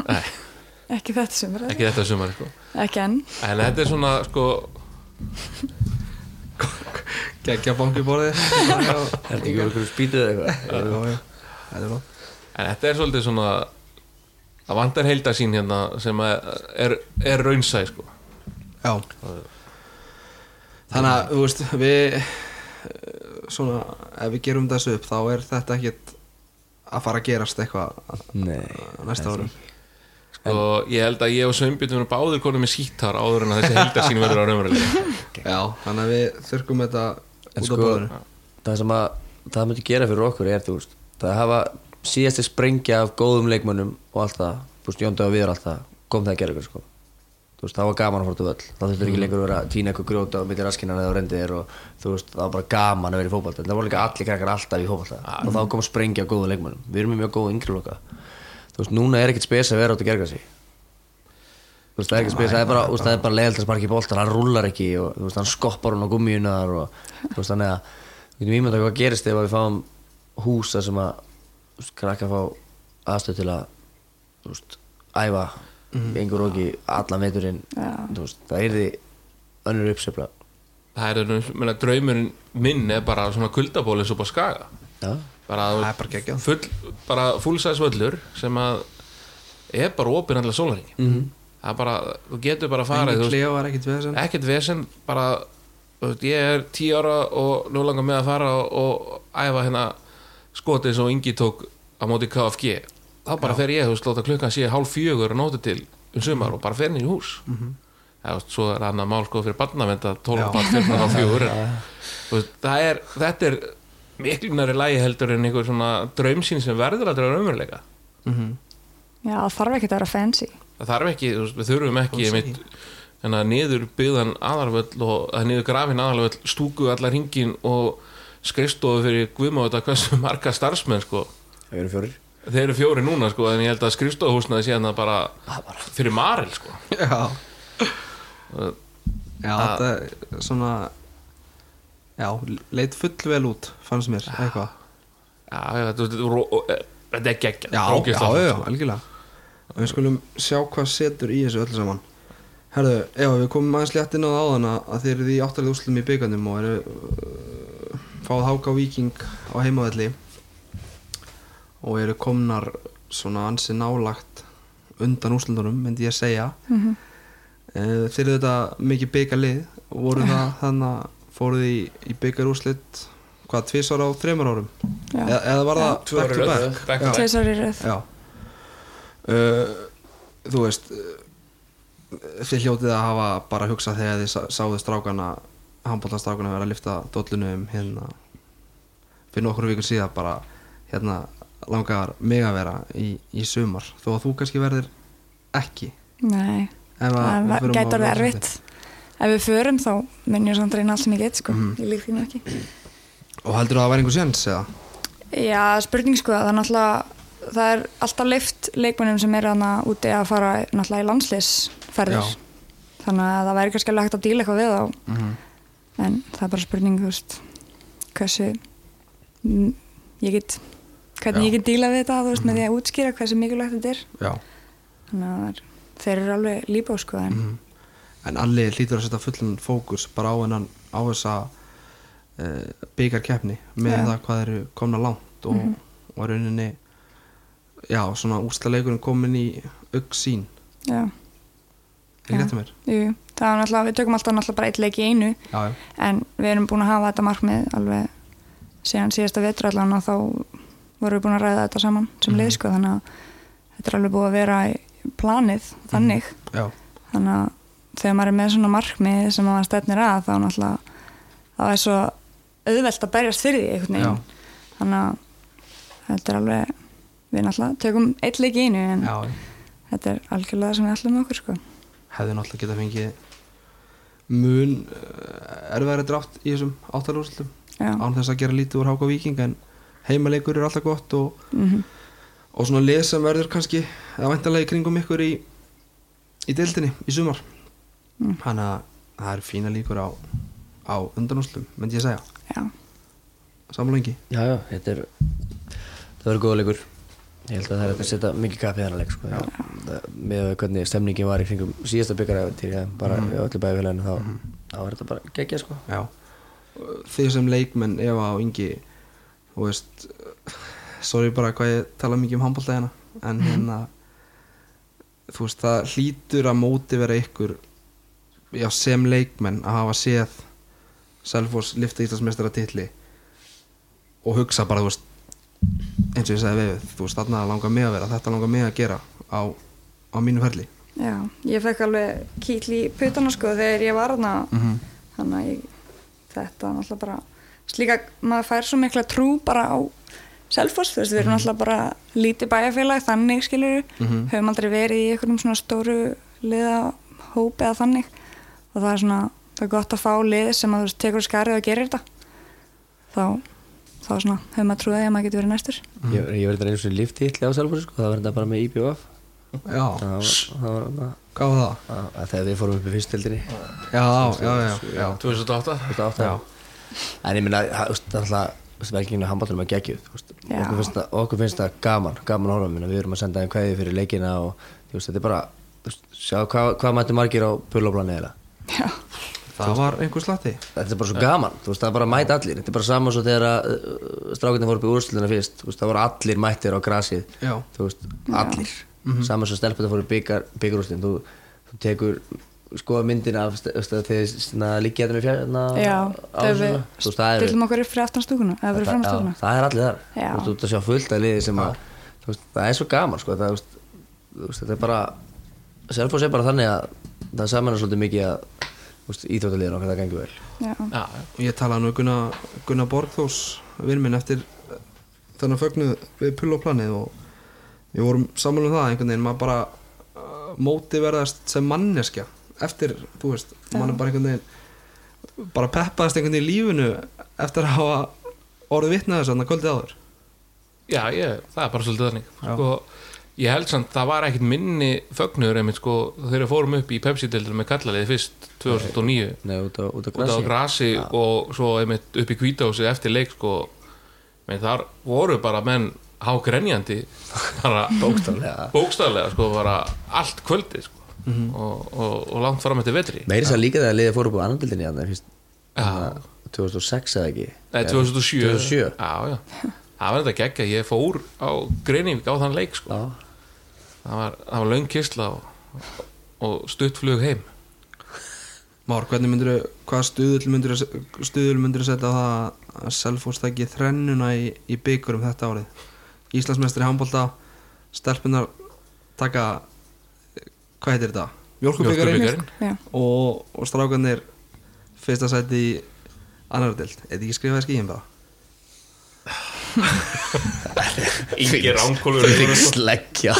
Nei, Ekki þetta sem er ekki þetta sumar sko. Ekki enn. En þetta er svona sko, Gekkja banki borði er þetta ekki verið spýtuð eða eitthvað? Er en þetta er svolítið svona það vantar heildasín hérna sem að er, er raunsæ sko. Já. Þannig að, þú veist, við svona, ef við gerum þessu upp þá er þetta ekkit að fara að gerast eitthvað næsta árum sko, ég held að ég og Sveinbjörn báður konum með sítar áður en að þessi heildasín verður á raunverulega Já, þannig að við þurrkum þetta En út sko, á bóðinu það sem að það myndi gera fyrir okkur er þú veist það hafa síðasti sprengja af góðum leikmönnum og allt það, þú veist, Jóndi og við allt það. Kom það að gera ykkur sko. Þú veist, það var gaman að til völl. Þá þurftur ekki lengur að vera að týna eitthvað grjóta á milli raskinan eða rendir og þú veist, það var bara gaman að vera í fótbolta. Það voru líka allir krakkar alltaf í fótbolta. Og þá kom að sprengja af góðum leikmönnum. Við erum mjög góð yngri loka þú veist, núna er ekkert spes að vera átt að gerga sig þú veist, það er ekkert spes það er bara, þú veist, það er bara leiðalt að sparka í boltan hann rúlar ekki og þú veist, hann skoppar hún á gummiunar og þú veist, þannig að við getum ímynda hvað gerist ef að við fáum húsa sem að þú veist, krakka fá aðstöð til að þú veist, æfa mm. einhver okki allan veturinn Já. þú veist, það er því önnur uppsefla það er, menna, draumurinn minn er bara svona kuldaból eins og bara skaga já, bara, bara full, bara fullsæs völlur sem að er bara opinn allar sólaringi Mhm. -hmm. það er bara, þú getur bara að fara er ekkert vesen bara, veist, ég er tíu ára og nú langar með að fara og, og æfa hérna skotið sem Ingi tók á móti KFG þá bara fer ég, þú veist, láta klukkan sé hálf fjögur og nóti til um sumar og bara fer inn í hús mm -hmm. það, veist, svo er annað mál sko fyrir barnavend að tólf Já. barn fyrir hálf fjögur er, þetta er miklu næri lægi heldur en einhver svona draumsýn sem verður að raunveruleika. Já, það þarf ekki að vera fancy. Það þarf ekki, við þurfum ekki einmitt, hérna, niður byggðan aðarvöll og að niður grafin aðarvöll stúku allar hringin og skrifstofu fyrir guðmáta hversu marga starfsmenn sko. það eru fjórir. Þeir eru fjóri núna sko, en ég held að skrifstofuhúsnaði sé hérna bara fyrir Marel sko. Já. Já, þetta er svona Já, leit full vel út fannst mér, eitthvað. Já, já, veist, þetta er ró- og, e, þetta er geggja Já, já, já, já, algjörlega. Og við skulum sjá hvað setur í þessu öllu saman. Herðu, ef við komum aðeins létt inn á það áðan að þið eruð í áttalið úrslutum í byggandum og eru uh, fáð háka Víking á heimavelli og eru komnar svona ansi nálagt undan úrslutunum, myndi ég að segja mm þeir eru þetta mikið byggalið voru það þannig að fóruð í, í byggarúrslit hvað, tvisar á þreymar árum? Já. eða, eða var það back to back? back back. Tveisar í röð. Já. Uh, Þú veist uh, Þið hljótið að hafa bara hugsað þegar þið sá- sáðu strákana handbóltastrákana vera að lifta dollunum hérna fyrir nokkur vikur síðan bara hérna langar mig að vera í, í sumar. Þó að þú kannski verður ekki. Nei, það orðið Laugardalsvelli. erfitt Ef við förum þá mun ég samt reyna allt sem ég get sko, Mhm. ég lík því nú ekki og heldur það að vera einhver séns eða? Já, spurning sko, það er náttúrulega það er alltaf leift leikmennum sem eru hana úti að fara náttúrulega í landsliðsferðir Já. þannig að það væri kannski alveg hægt að díla eitthvað við þá Mm en það er bara spurning, þú veist hversu mm, ég get, hvernig Já. ég get díla við þetta, þú veist, með því að útskýra hversu mikilvægt þetta er Já þannig að það er, þeir eru alveg líbá sko, en Mhm. En Alli hlýtur að setja fullan fókus bara á hennan á þessa uh, byggarkeppni með Já. það hvað eru komna langt og, Mhm. og rauninni já, svona úslaleikurinn komin í auk sín, já, ekki rétt mér? Jú, það er náttúrulega, við tökum alltaf náttúrulega bara eitt leik í einu. Já, já, en við erum búin að hafa þetta markmið alveg síðan síðasta vetur allan og þá vorum við búin að ræða þetta saman sem Mhm. lið sko þannig að þetta er alveg búið að vera í planið þannig. Já, þannig að þegar maður er með svona markmið sem maður stefnir að þá náttúrulega þá er svo auðvelt að berjast fyrir því einhvern veginn. Þannig að þetta er alveg við náttúrulega tökum eitt leik í einu en já, þetta er algjörlega sem við ætlum okkur sko. Hefði náttúrulega getað fengið mun uh, erfæri drátt í þessum áttalúrslutum já, án þess að gera lítið úr Háka Víking en heimaleikur er alltaf gott og, mm og svona sem verður kannski eða væntanlega í kringum ykkur í í deildinni í sumar Mm. þannig að það eru fína líkur á, á undanúslum, myndi ég segja já, samlengi Já, já, þetta er það verður góða leikur ég held að það er að setja mikið kapp í þennan leik sko. með hvernig stemningin var í kringum síðasta byggaræfintýri bara mm. öllu bæðifélaginu þá, þá er þetta bara geggja sko. Já, þið sem leikmenn Eva og Ingi þú veist sorry bara hvað ég tala mikið um handbólta hérna en hérna þú veist það hlýtur að móti vera ykkur já, sem leikmenn að hafa séð Selfoss lifta Íslandsmeistara titli og hugsa bara veist eins og ég sagði við þú veist þarna langar mig að vera þetta langar mig að gera á, á mínu ferli. Já ég fekk alveg kýtl í putana sko þegar ég var þarna. Mm þannig að ég, þetta náttúrulega bara slíka, maður fær svo mikla trú bara á Selfoss, þú veist, við erum náttúrulega bara lítið bæjarfélag, þannig skilur Mhm. höfum aldrei verið í einhverjum svona stóru liða hópi eða þannig og það er svona, það er gott að fá lið sem að þú tekur skarið og gerir þetta. Þá, þá svona höfum maður trúið að maður getur verið næstur. Ég, ég verði eins og líftítli á Selfossi sko. það verði þetta bara með IBF Já, það var, það var það, hvað var það? að, að þegar við fórum upp í fyrstildinni Já, já, já, já. 2008 þetta átt að en ég minna, það er alltaf handbáttunum að geggjuð þú veist. Já. okkur finnst, það, okkur finnst það gaman gaman að horfa minna, við erum að senda þeim kveði fyrir leikina og þú veist, þetta er bara sjá hvað, hvað mætti margir á pullóplani eða já, Það var einhver slatti. Þetta er bara svo gaman, þú veist, það er bara að mæta allir. Þetta er bara saman svo þegar uh, strákirni fóru upp í úrsluna fyrst, þú veist, það voru allir mættir á grasið, Já. þú veist, allir. Saman svo stelpur það fóru byggar byggarúslin, þú, þú tekur skoða myndina þegar liggja þetta með fjárna já þegar við er stillum okkur upp fyrir aftan stúkuna eða fyrir fram já, stúkuna. það er allir þar. Já. þú veist, þú ert að sjá fullt af liði sem að það er svo gaman sko, það, þú veist, þú veist, þetta er bara Selfoss er bara þannig að það samanar svolítið mikið að íþróttaliðin okkar það gengur vel. Já, Já, og ég talaði nú við Gunnar, Gunnar Borgþós vinn minn eftir eh, þennan fögnuð við pulloplanið og við vorum saman um það einhvern veginn maður bara uh, móti verðast sem manneskja eftir, þú veist, mann er bara einhvern veginn bara peppaðist einhvern veginn í lífinu eftir að hafa orðið þannig að kvöldið áður. Já ég, það er bara svolítið þannig. Sko, Ég held samt það var ekkit minni fögnuður einmitt sko þegar fórum upp í Pepsi-deildinu með kallaliði fyrst 2009 Nei, út á, út á út grasi. á grasi og svo einmitt upp í kvítási eftir leik sko. Menn þar voru bara menn hágrenjandi bara Bókstaflega. bókstaflega sko bara allt kvöldi sko. Og, og, og langt fram eftir vetri. Meiri sér líka þegar liðið fór upp á annandildinni hérna, fyrst, Já. hérna, 2006 eða ekki? Nei, 2007 2007 Já, já. Það var þetta geggja, ég fór á Greinivík á þann leik sko. Já, það var, það var löng kistla og, og stuttflug heim. Már, hvernig myndir hvað stuðul myndir stuðul myndir setja á það að Selfoss tæki þrennuna í, í byggurum þetta árið? Íslandsmeistri handbólta stelpunar taka hvað heitir þetta? Já, og, og strákanir fyrsta sæti í annar dild eða ekki skrifaði skíin bara Ingi ránkólur Þig sleggja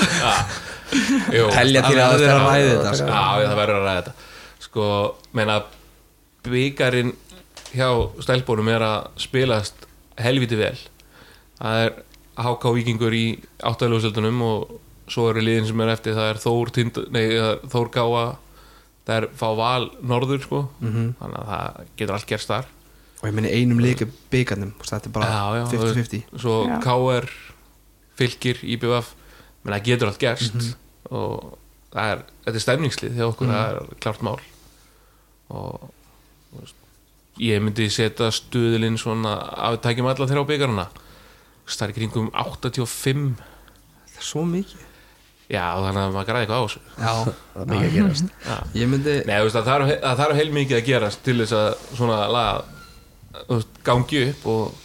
Jú, Telja Það til að verður að vera ræða þetta, Já, sko. það verður að ræða þetta. Sko, meina byggarinn hjá stælbónum er að spilast helviti vel. Það er HK Víkingur í áttæðljóðsöldunum og svo eru liðin sem er eftir. Það er Þór, Tind, nei, Þór Gáa. Það er fá val norður sko. Mhm. þannig að það getur allt gerst þar og ég minni einum líka byggarnum þetta er bara Já, já, 50-50 svo Já. KR fylgir, IBF menn það getur allt gerst og það er, þetta er stemningslið þegar okkur það er klart mál. Og ég myndi setja stuðilinn svona að við tækjum alla þeirra á byggarana það er kringum 85 það er svo mikið. Já þannig að maður græði eitthvað á þessu. Já, Það er mikið að gerast. Ég myndi Nei, það þarf, heilmikið að gerast til þess að svona laga gangi upp og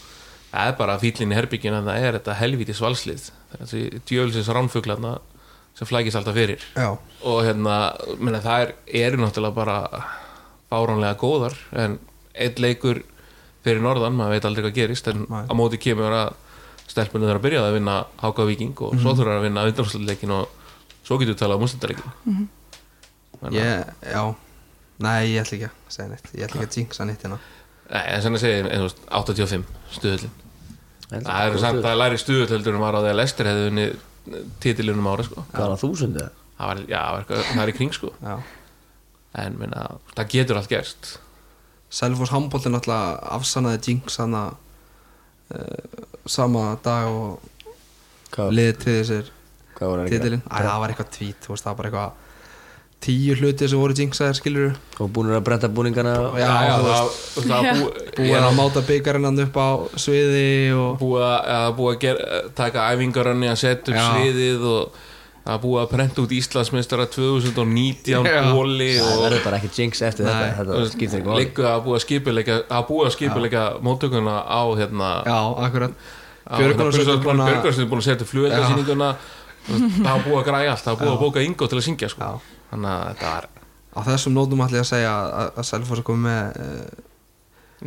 það er bara fýllin í herbyggin að það er þetta helvíti svalslið þessi djöfelsins ránfuglarna sem flækist alltaf fyrir. Já, og hérna, menna, það er, eru náttúrulega bara fáránlega góðar en einn leikur fyrir norðan, maður veit aldrei hvað gerist en Nei. á móti kemur að stelpunni þarf að byrja að vinna Háka Víking og svo þurfa að vinna undanúrsleikin og svo getur við talað um úrslitaleikin ég, já. Nei, ég ætla ekki að segja neitt. Ég ætla ekki að jinxa neitt hérna Nei, en sem að segja, en, veist, 85 stuðullin Það er samt að læri stuðull heldur en var á því að Lester hefði unni titilunum ára sko. Hvað var það þúsund eða? það, var, já, það það er í kring sko. já. en minna, það getur allt gerst Selfoss handbólti náttúrulega afsannaði jinx hana uh, sama dag og Hvað, liðið til þessir hvað var það að það var eitthvað tvít, það var bara eitthvað tíu hluti sem voru jinxaðir, skilur Og búinir að bretta búningana. Og... Já, já, þú það, það bú, búið að máta byggarinn hann upp á sviði og búið að, búið að gera, taka æfingarönni að setja upp Já. sviðið og að búið að prenta út Íslandsmeistara 2019 Já. bóli Það verður bara ekki jinx eftir Nei. þetta Þetta skiptir ekki máli. Líka að búið að skipuleika móttökuna á hérna já, akkurat. Björgunarsveitin Björgunarsveitin búin að setja flugeldasýninguna það búið að græja allt, það búið að bóka Ingo til að syngja sko. Þannig að þetta var á þessum nótum ætla ég að segja að, að Selfoss er komið með uh,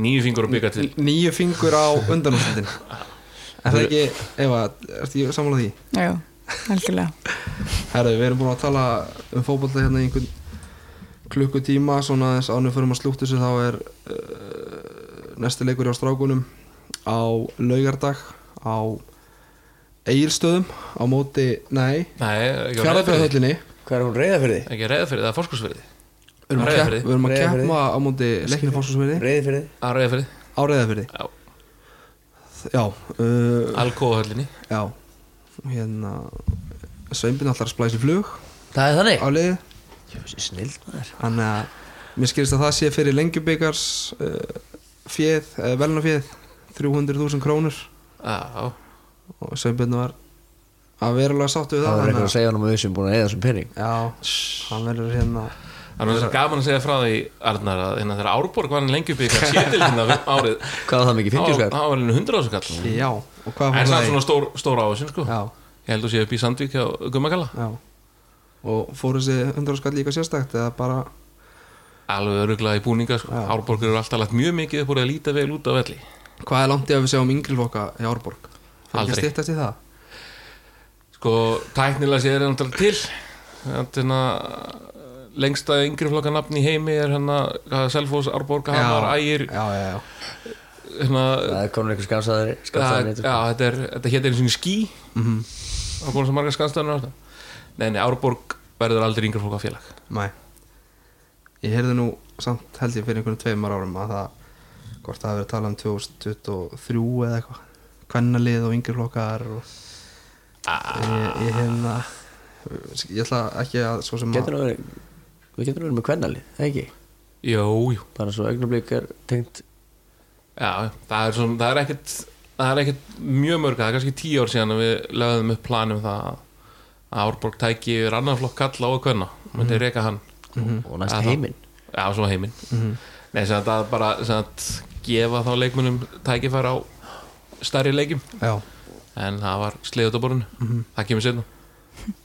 nýju fingur að byggja til. nýju fingur á undanúslutin er það ekki, Eva, ertu ég sammála því? Já, algjörlega. Herðu, við erum búin að tala um fótbolta hérna í einhvern klukkutíma svona þess ánum fyrir að slúttu sig þá er uh, næsti leikur hjá strákunum á laugardag á Egilstöðum á móti, nei Nei, á fjárðabæðahöllinni Hvað er hún reyða fyrir því? ekki að reyða fyrir það, fórskursfyrði við erum að keppa á móti leikni fórsvarsverði Reyði fyrir því? að reyða fyrir á Reyðafyrði Já. já, uh, Alkóhöllinni já. Hérna Sveinbjörn allar í flug. Það er þannig? á liði Jöfnsi snild maður. Þannig að mér skilist að það sé fyrir lengjubikars uh, fjöð, uh, velnafjöð 300.000 krónur. Já, og Sveinbjörn var að verulega sáttu við Það það er eitthvað að segja hann um að við sem búin að eða þessum penning Já, hann verður hérna þannig að það er gaman að segja frá því Arnar að hérna þegar Árborg var hann lengi byggja sétil hérna árið Hvað var það mikið? 50 skall? Það var henni 100 áskall Já, og hvað En það í? svona stór, stór áhersin sko Já, Ég held að sé upp í Sandvík hjá Gummakalla já Og fór þessi 100 skall líka sérstækt eða bara Alveg öruglega í búninga sko. Árborg eru alltaf lagt mjög mikið upp úr að líta vel út á velli Hvað er langt í að við sjáum yngri loka í Árborg? Það er ekki styttast í það? Sko, tæknilega séð er það náttúrulega til. Þannig að lengsta yngri flokka nafn í heimi er hérna Selfos, Árborg, Hamar, Ægir. Já, já, já. Hérna, Það er komin eitthvað það, Skansaðari já, þetta, er, þetta hétt einu sinni skí mm og búin svo margar skanstæðunar Nei, nei, Árborg verður aldrei yngri flokka félag. Nei. Ég heyrði nú samt held ég fyrir einhvern tveimar árum að það hvort það hafi verið talað um 2023 eða eitthvað. Kvennalið og yngri flokkar og ég, ég hérna ég ætla ekki að svo sem Getur verið Við getum verið með kvennali, það ekki? Jú, jú, Bara svo augnablik er tengt. Já, það er, svona, það er ekkert það er ekkert mjög mörg það er kannski tíu ár síðan að við lögðum upp planum það að Árborg tæki yfir annan flokk kalla og kvenna myndi reyka hann. Og næst Já, það- heiminn. Já, svo heiminn. Mhm. Nei, sem að það er bara sem að gefa þá leikmunum tækifæri á stærri leikjum. Já, en það var sleiðut á borðinu. Það kemur setna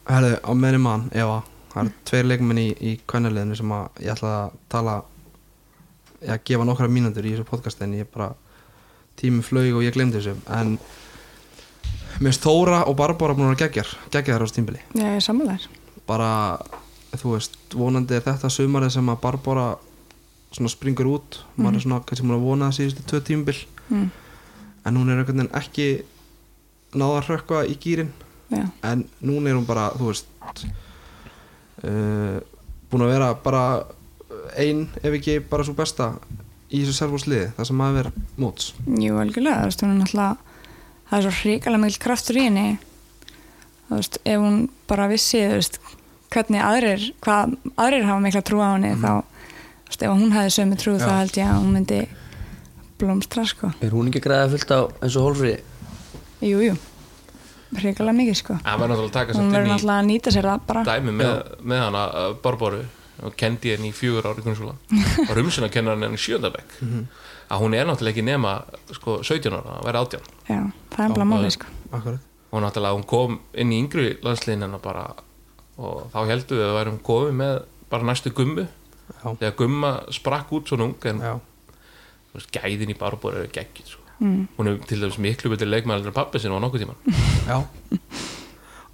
herðu, á meðni mann Eva, það eru tveir leikmenn í, í kvennaliðinu sem að ég ætla að tala ég að gefa nokkra mínútur í þessu podcast en ég bara tími flög og ég glemdi þessu. En Mér finnst Þóra og Barbara búin að vera geggjar geggjar á þessu tímbili Já, ég sammálaður bara, þú veist, vonandi er þetta sumarið sem að Barbara svona springur út. Maður er svona kannski múin að vona það síðustu tvö tímbil mm. en hún er einhvern veginn ekki náða að hrökkva í gýrin Já, en núna er hún bara, þú veist uh, búin að vera bara ein, ef ekki bara svo besta í þessu servúsliði, það sem maður er móts. Jú, algjörlega, þú veist, hún er náttúrulega það er svo hrikalega mikil kraftur í henni. Þú veist, ef hún bara vissi, þú veist, hvernig aðrir hvað aðrir hafa mikla trú á henni þá, þú veist, ef hún hefði sömu trú Já. þá held ég að hún myndi blómstra, sko. Er hún ekki græða fullt á eins og hólfri? Jú, jú, hrikalega mikið, sko. Það var náttúrulega að taka hún samt verður náttúrulega að nýta sér það bara. dæmi með, með hana uh, Barbaru og kendi henni í fjögur ári grunnskóla. Og rumsina kennar henni í sjöndabæk að hún er náttúrulega ekki nema sko 17 ára, að vera 18 Já, það er bara máli, sko. Akkurat. og náttúrulega hún kom inn í yngri landsliðin bara og þá heldur við að við værum komið með bara næstu gummu Já. þegar gumma sprakk út svona ung en Já. þú veist, gæðin í Barbaru er geggið sko. Mm. hún er til dæmis miklu betur leikmæður en pappi sinni á nokkuð tíman Já.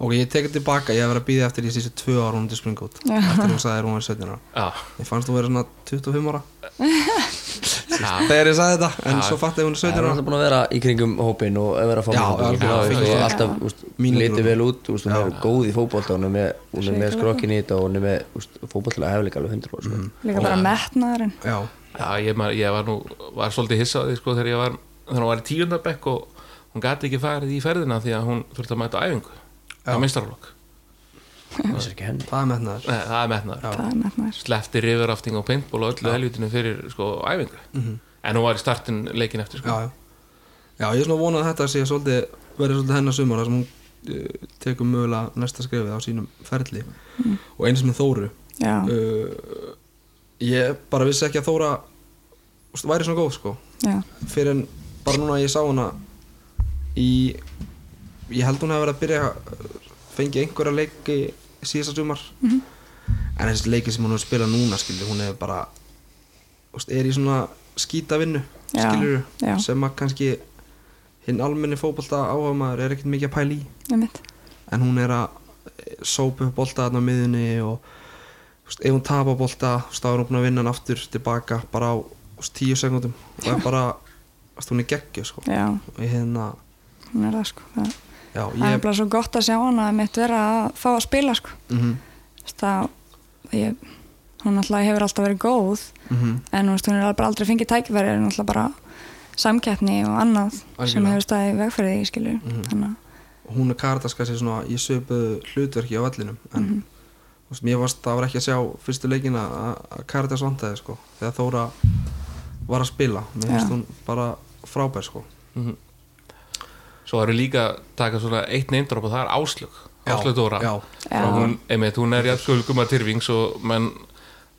Ok, ég tek þetta tilbaka, ég hef verið að býða eftir í síðustu tvö ára hún til springa út. Eftir hún sagði að hún var 17 ára. Já, Ég fannst þú verið svona 25 ára. Þegar ég sagði þetta, en Já. svo fatt að hún er Það 17 er ára alltaf búin að vera í kringum hópin og að vera að fá og og alltaf litið og- vel út hún er góð í fótbolta hún er með, hún er skrokkin í þetta og hún er með fótboltilega hefleika alveg 100% sko. Líka bara metnaðurinn. Já, já ég, ég var nú var svolítið hissað því sko þegar ég var þegar hún var í tíundabekk og hún gæti ekki farið í ferðina því að hún þurfti að mæta æfingu á meistarflokk það er ekki henni það er metnaður. Nei, það er metnaður. Já. Það er metnaður. Slefti rifurafting og paintball og öllu helvitinu fyrir sko æfingu. En hún var í startin leikin eftir sko. Já, já. Já, ég er svona vonað að þetta sé svolítið verið svolítið hennar sumar þar sem hún uh, tekur mögulega næsta skrefið á sínum ferli. Og eins með Þóru. Já, uh, Ég bara vissi ekki að Þóra væri svona góð sko. Já, fyrir en bara núna að ég sá hana í ég held hún hefði verið að byrja að fengi einhverja leiki síðasta sumar. Mhm. en þessi leiki sem hún hefur spilað núna skilur, hún hefur bara veist, er í svona skýta vinnu Já, skilur, já. sem að kannski hinn almenni fótbolta áhuga maður er ekkert mikið að pæla í. En hún er að sópa upp bolta þarna á miðunni og veist, ef hún tapa bolta þú veist, þá er hún að vinna hann aftur tilbaka bara á veist, tíu sekundum og er bara, hún er geggju sko. Og ég hérna hún er það sko Það, já, það er ég bara svo gott að sjá hana að mitt vera að fá að spila sko mm veist, það, ég, hún alltaf hefur alltaf verið góð -hmm. en veist, hún er bara aldrei fengið tækifæri en alltaf bara samkeppni og annað sem Algjörlega. hefur staðið í vegferði skilur Mhm. þannig að hún er Karitas kannski svona í söpuðu hlutverki á vellinum en Mhm. veist, mér varst það var ekki að sjá fyrstu leikina að að Karitas vantaði sko, þegar Þóra var að spila mér finnst hún bara frábær sko Mhm. svo erum líka að taka svona eitt neymdróp og það er Áslög Áslög Dóra já, Já. og hún, einmitt, hún er jafnskjöld Gumma Tyrfings og menn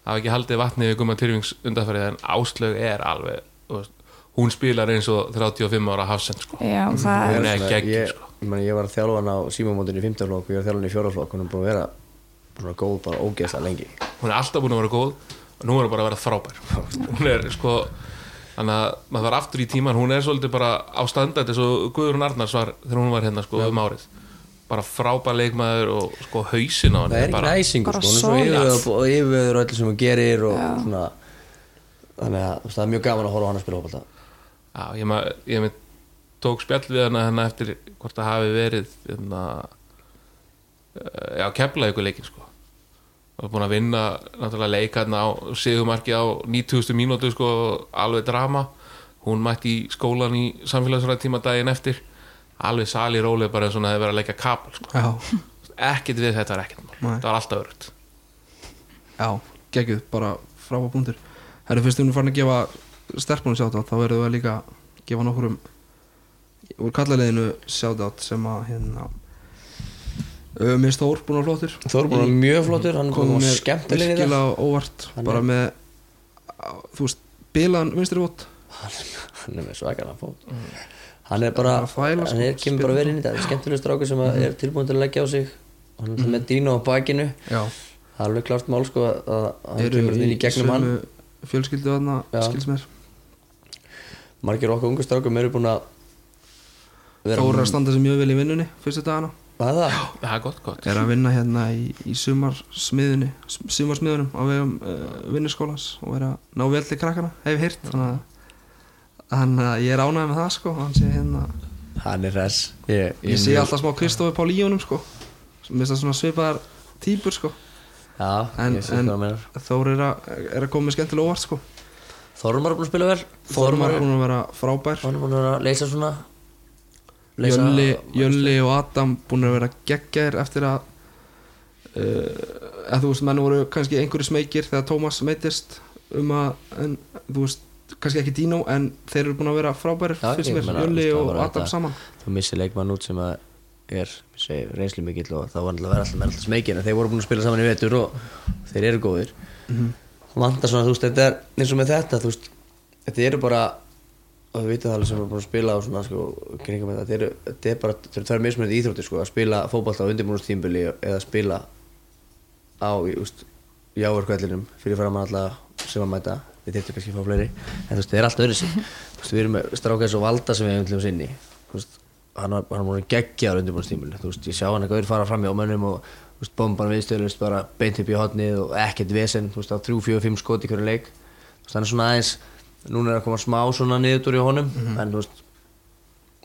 hafa ekki haldið vatni við Gumma Tyrfings undanferðið en Áslög er alveg veist, hún spilar eins og 35 ára hafsend sko. já, það Hún er ég, sko. ég, ég var að þjálfa hann á símamótinu í 15 flokk og ég var að þjálfa hann í 4 flokk hún er búin að vera svona góð bara ógeðslega lengi hún er alltaf búin að vera góð og nú er hún bara að vera frábær hún er sko þannig að maður var aftur í tíman hún er svolítið bara á standart eins og Guðrún Arnars var þegar hún var hérna sko um árið. Bara frábær leikmaður og sko hausin á hann það er ekki bara, næsingur sko, hún er svo solid. yfirveður og öllu sem hún gerir og Já. svona. Þannig að það er mjög gaman að horfa á hann að spila fótbolta. Já, ég, ma, ég með, tók spjall við hana hérna eftir hvort það hafi verið hérna, uh, já, kepla ykkur leikin sko og búin að vinna náttúrulega leik hérna á sigumarki á 9000 mínútu sko, alveg drama. Hún mætti í skólan í samfélagsræðtíma daginn eftir. Alveg sali róleg bara eins og hún hefði verið að leika kapal sko. ekkert við þetta er ekkert það var alltaf örugt já, geggjuð, bara frábær punktur. Herru, fyrst hún er farin að gefa sterkbúinu sjátt þá verðum við að líka gefa nokkurum úr kallaliðinu sjátt sem að hérna Mér Stór búin að flottur. Þór búin að mjög flottur, hann búin að komið vera mér í það óvart bara með þú veist, bilaðan vinstri vott hann er með svakalega fót. Hann er bara, hann er, sko, kemur bara verið inn í þetta. Skemmtileg strákur sem að er tilbúin til að leggja á sig. Hann er með Dino á bakinu. Það er alveg klart mál sko að hann kemur inn í gegnum hann. fjölskyldu Já. skils mér? Margir okkar ungu strákum eru búin að Þóra standa sig mjög vel í vinnunni fyrstu dagana Var það? það er gott, gott. Er að vinna hérna í, í sumarsmiðunni sumarsmiðunum á vegum uh, vinnuskólans og er að ná vel til krakkana hef ég heyrt. Þannig að, að ég er ánægð með það sko hann sé hérna Hann er hress. Ég, ég sé alltaf smá Kristofi Pál í honum sko. Mér finnst það svona svipaðar típur sko. Já, en, ég sé en hvað það menar Þór er að, er að koma með skemmtilega óvart sko. Þormar er búin að spila vel. Þormar er búin að vera frábær. Hann er búin að vera að leysa svona Jölli, Jölli og Adam búin að vera geggjaðir eftir að uh, þú veist, menn voru kannski einhverju smekir þegar Tómas meittist um að, en, þú veist kannski ekki Dino, en þeir eru búin að vera frábærir Já, fyrst mér, Jölli og Adam þetta- saman. Þú missir leikmann út sem að er reynslu mikill og það var alltaf að vera alltaf með alltaf smekir en þeir voru búin að spila saman í vetur og þeir eru góðir. Mhm. og vantar svona, þú veist, þetta er eins og með þetta, þú veist þetta eru bara og við vitum það alveg sem er búin að spila og svona, sko, kringum þetta, þetta eru, þetta er bara eru tvær mismunandi íþróttir, sko, að spila fótbolta á undirbúinustímbili eða spila á, í, úst, jáverkvellinum fyrir fram að alltaf sem að mæta. Við þyrftum kannski að fá fleiri en þú veist, það er allt öðru sig þú veist, við erum með stráka eins og valda sem við hefum til þess þú veist, hann var var geggjaður undirbúinustímbili, þú veist, ég sjá hann að gauður fara fram hjá mönnum og þú veist, bomban viðstöðlust bara beint upp í hotnið og ekkert vesen, þú veist, á 3, 4, 5 skot í hverju leik. Þú veist, núna er að koma smá svona niður í honum en þú veist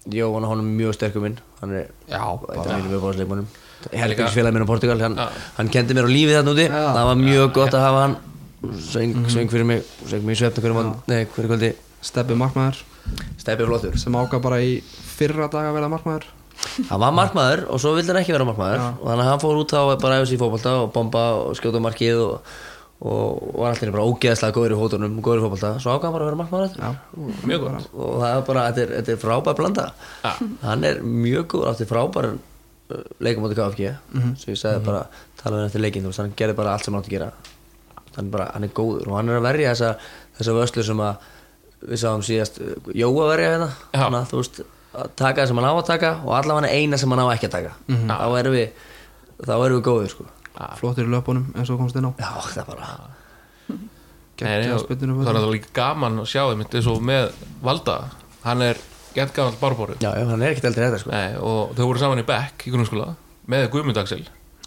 hann er honum mjög sterkur minn. Hann er einn af mínum uppáhaldsleikmönnum. Líka- helgingsfélag minn á Portugal hann, Já. hann kendi mér á lífið þarna úti. Já. það var mjög gott að hafa hann. Söng, söng fyrir mig, söng mig í svefna hverju, mm kvöldi. Steppi markmaður. Steppi flottur. Sem ákvað bara í fyrra dag að vera markmaður. Hann var markmaður og svo vildi hann ekki vera markmaður. Og þannig að hann fór út á bara æfa sig í fótbolta og bomba og skjóta markið og, og var alltaf bara ógeðslega góður í hótunum góður í fótbolta, svo hann bara að vera markmaður eftir. Mjög gott. Og það er bara, þetta er, þetta er frábær blanda. Ja. hann er mjög góð, átti frábær leikum átti KFG svo ég sagði bara, tala við hann eftir leikinn þú veist, hann gerði bara allt sem hann átti að gera. Hann, bara, hann er góður og hann er að verja þessa þessa vöslu sem að við sáum síðast uh, Jóa verja hérna. Þannig að, þú veist, að taka það sem hann á að taka og allavega eina sem hann á ekki að taka. Þá erum við þá erum við góðir sko flottir í löpunum eins og komst inn á. Já, það er bara Nei, spynninu það er líka gaman að sjá einmitt eins og með Valda. Hann er gett gaman bárboru já, já, hann er ekkert eldri þetta sko. Nei, og þau voru saman í Beck í grunnskóla með Guðmund Axel.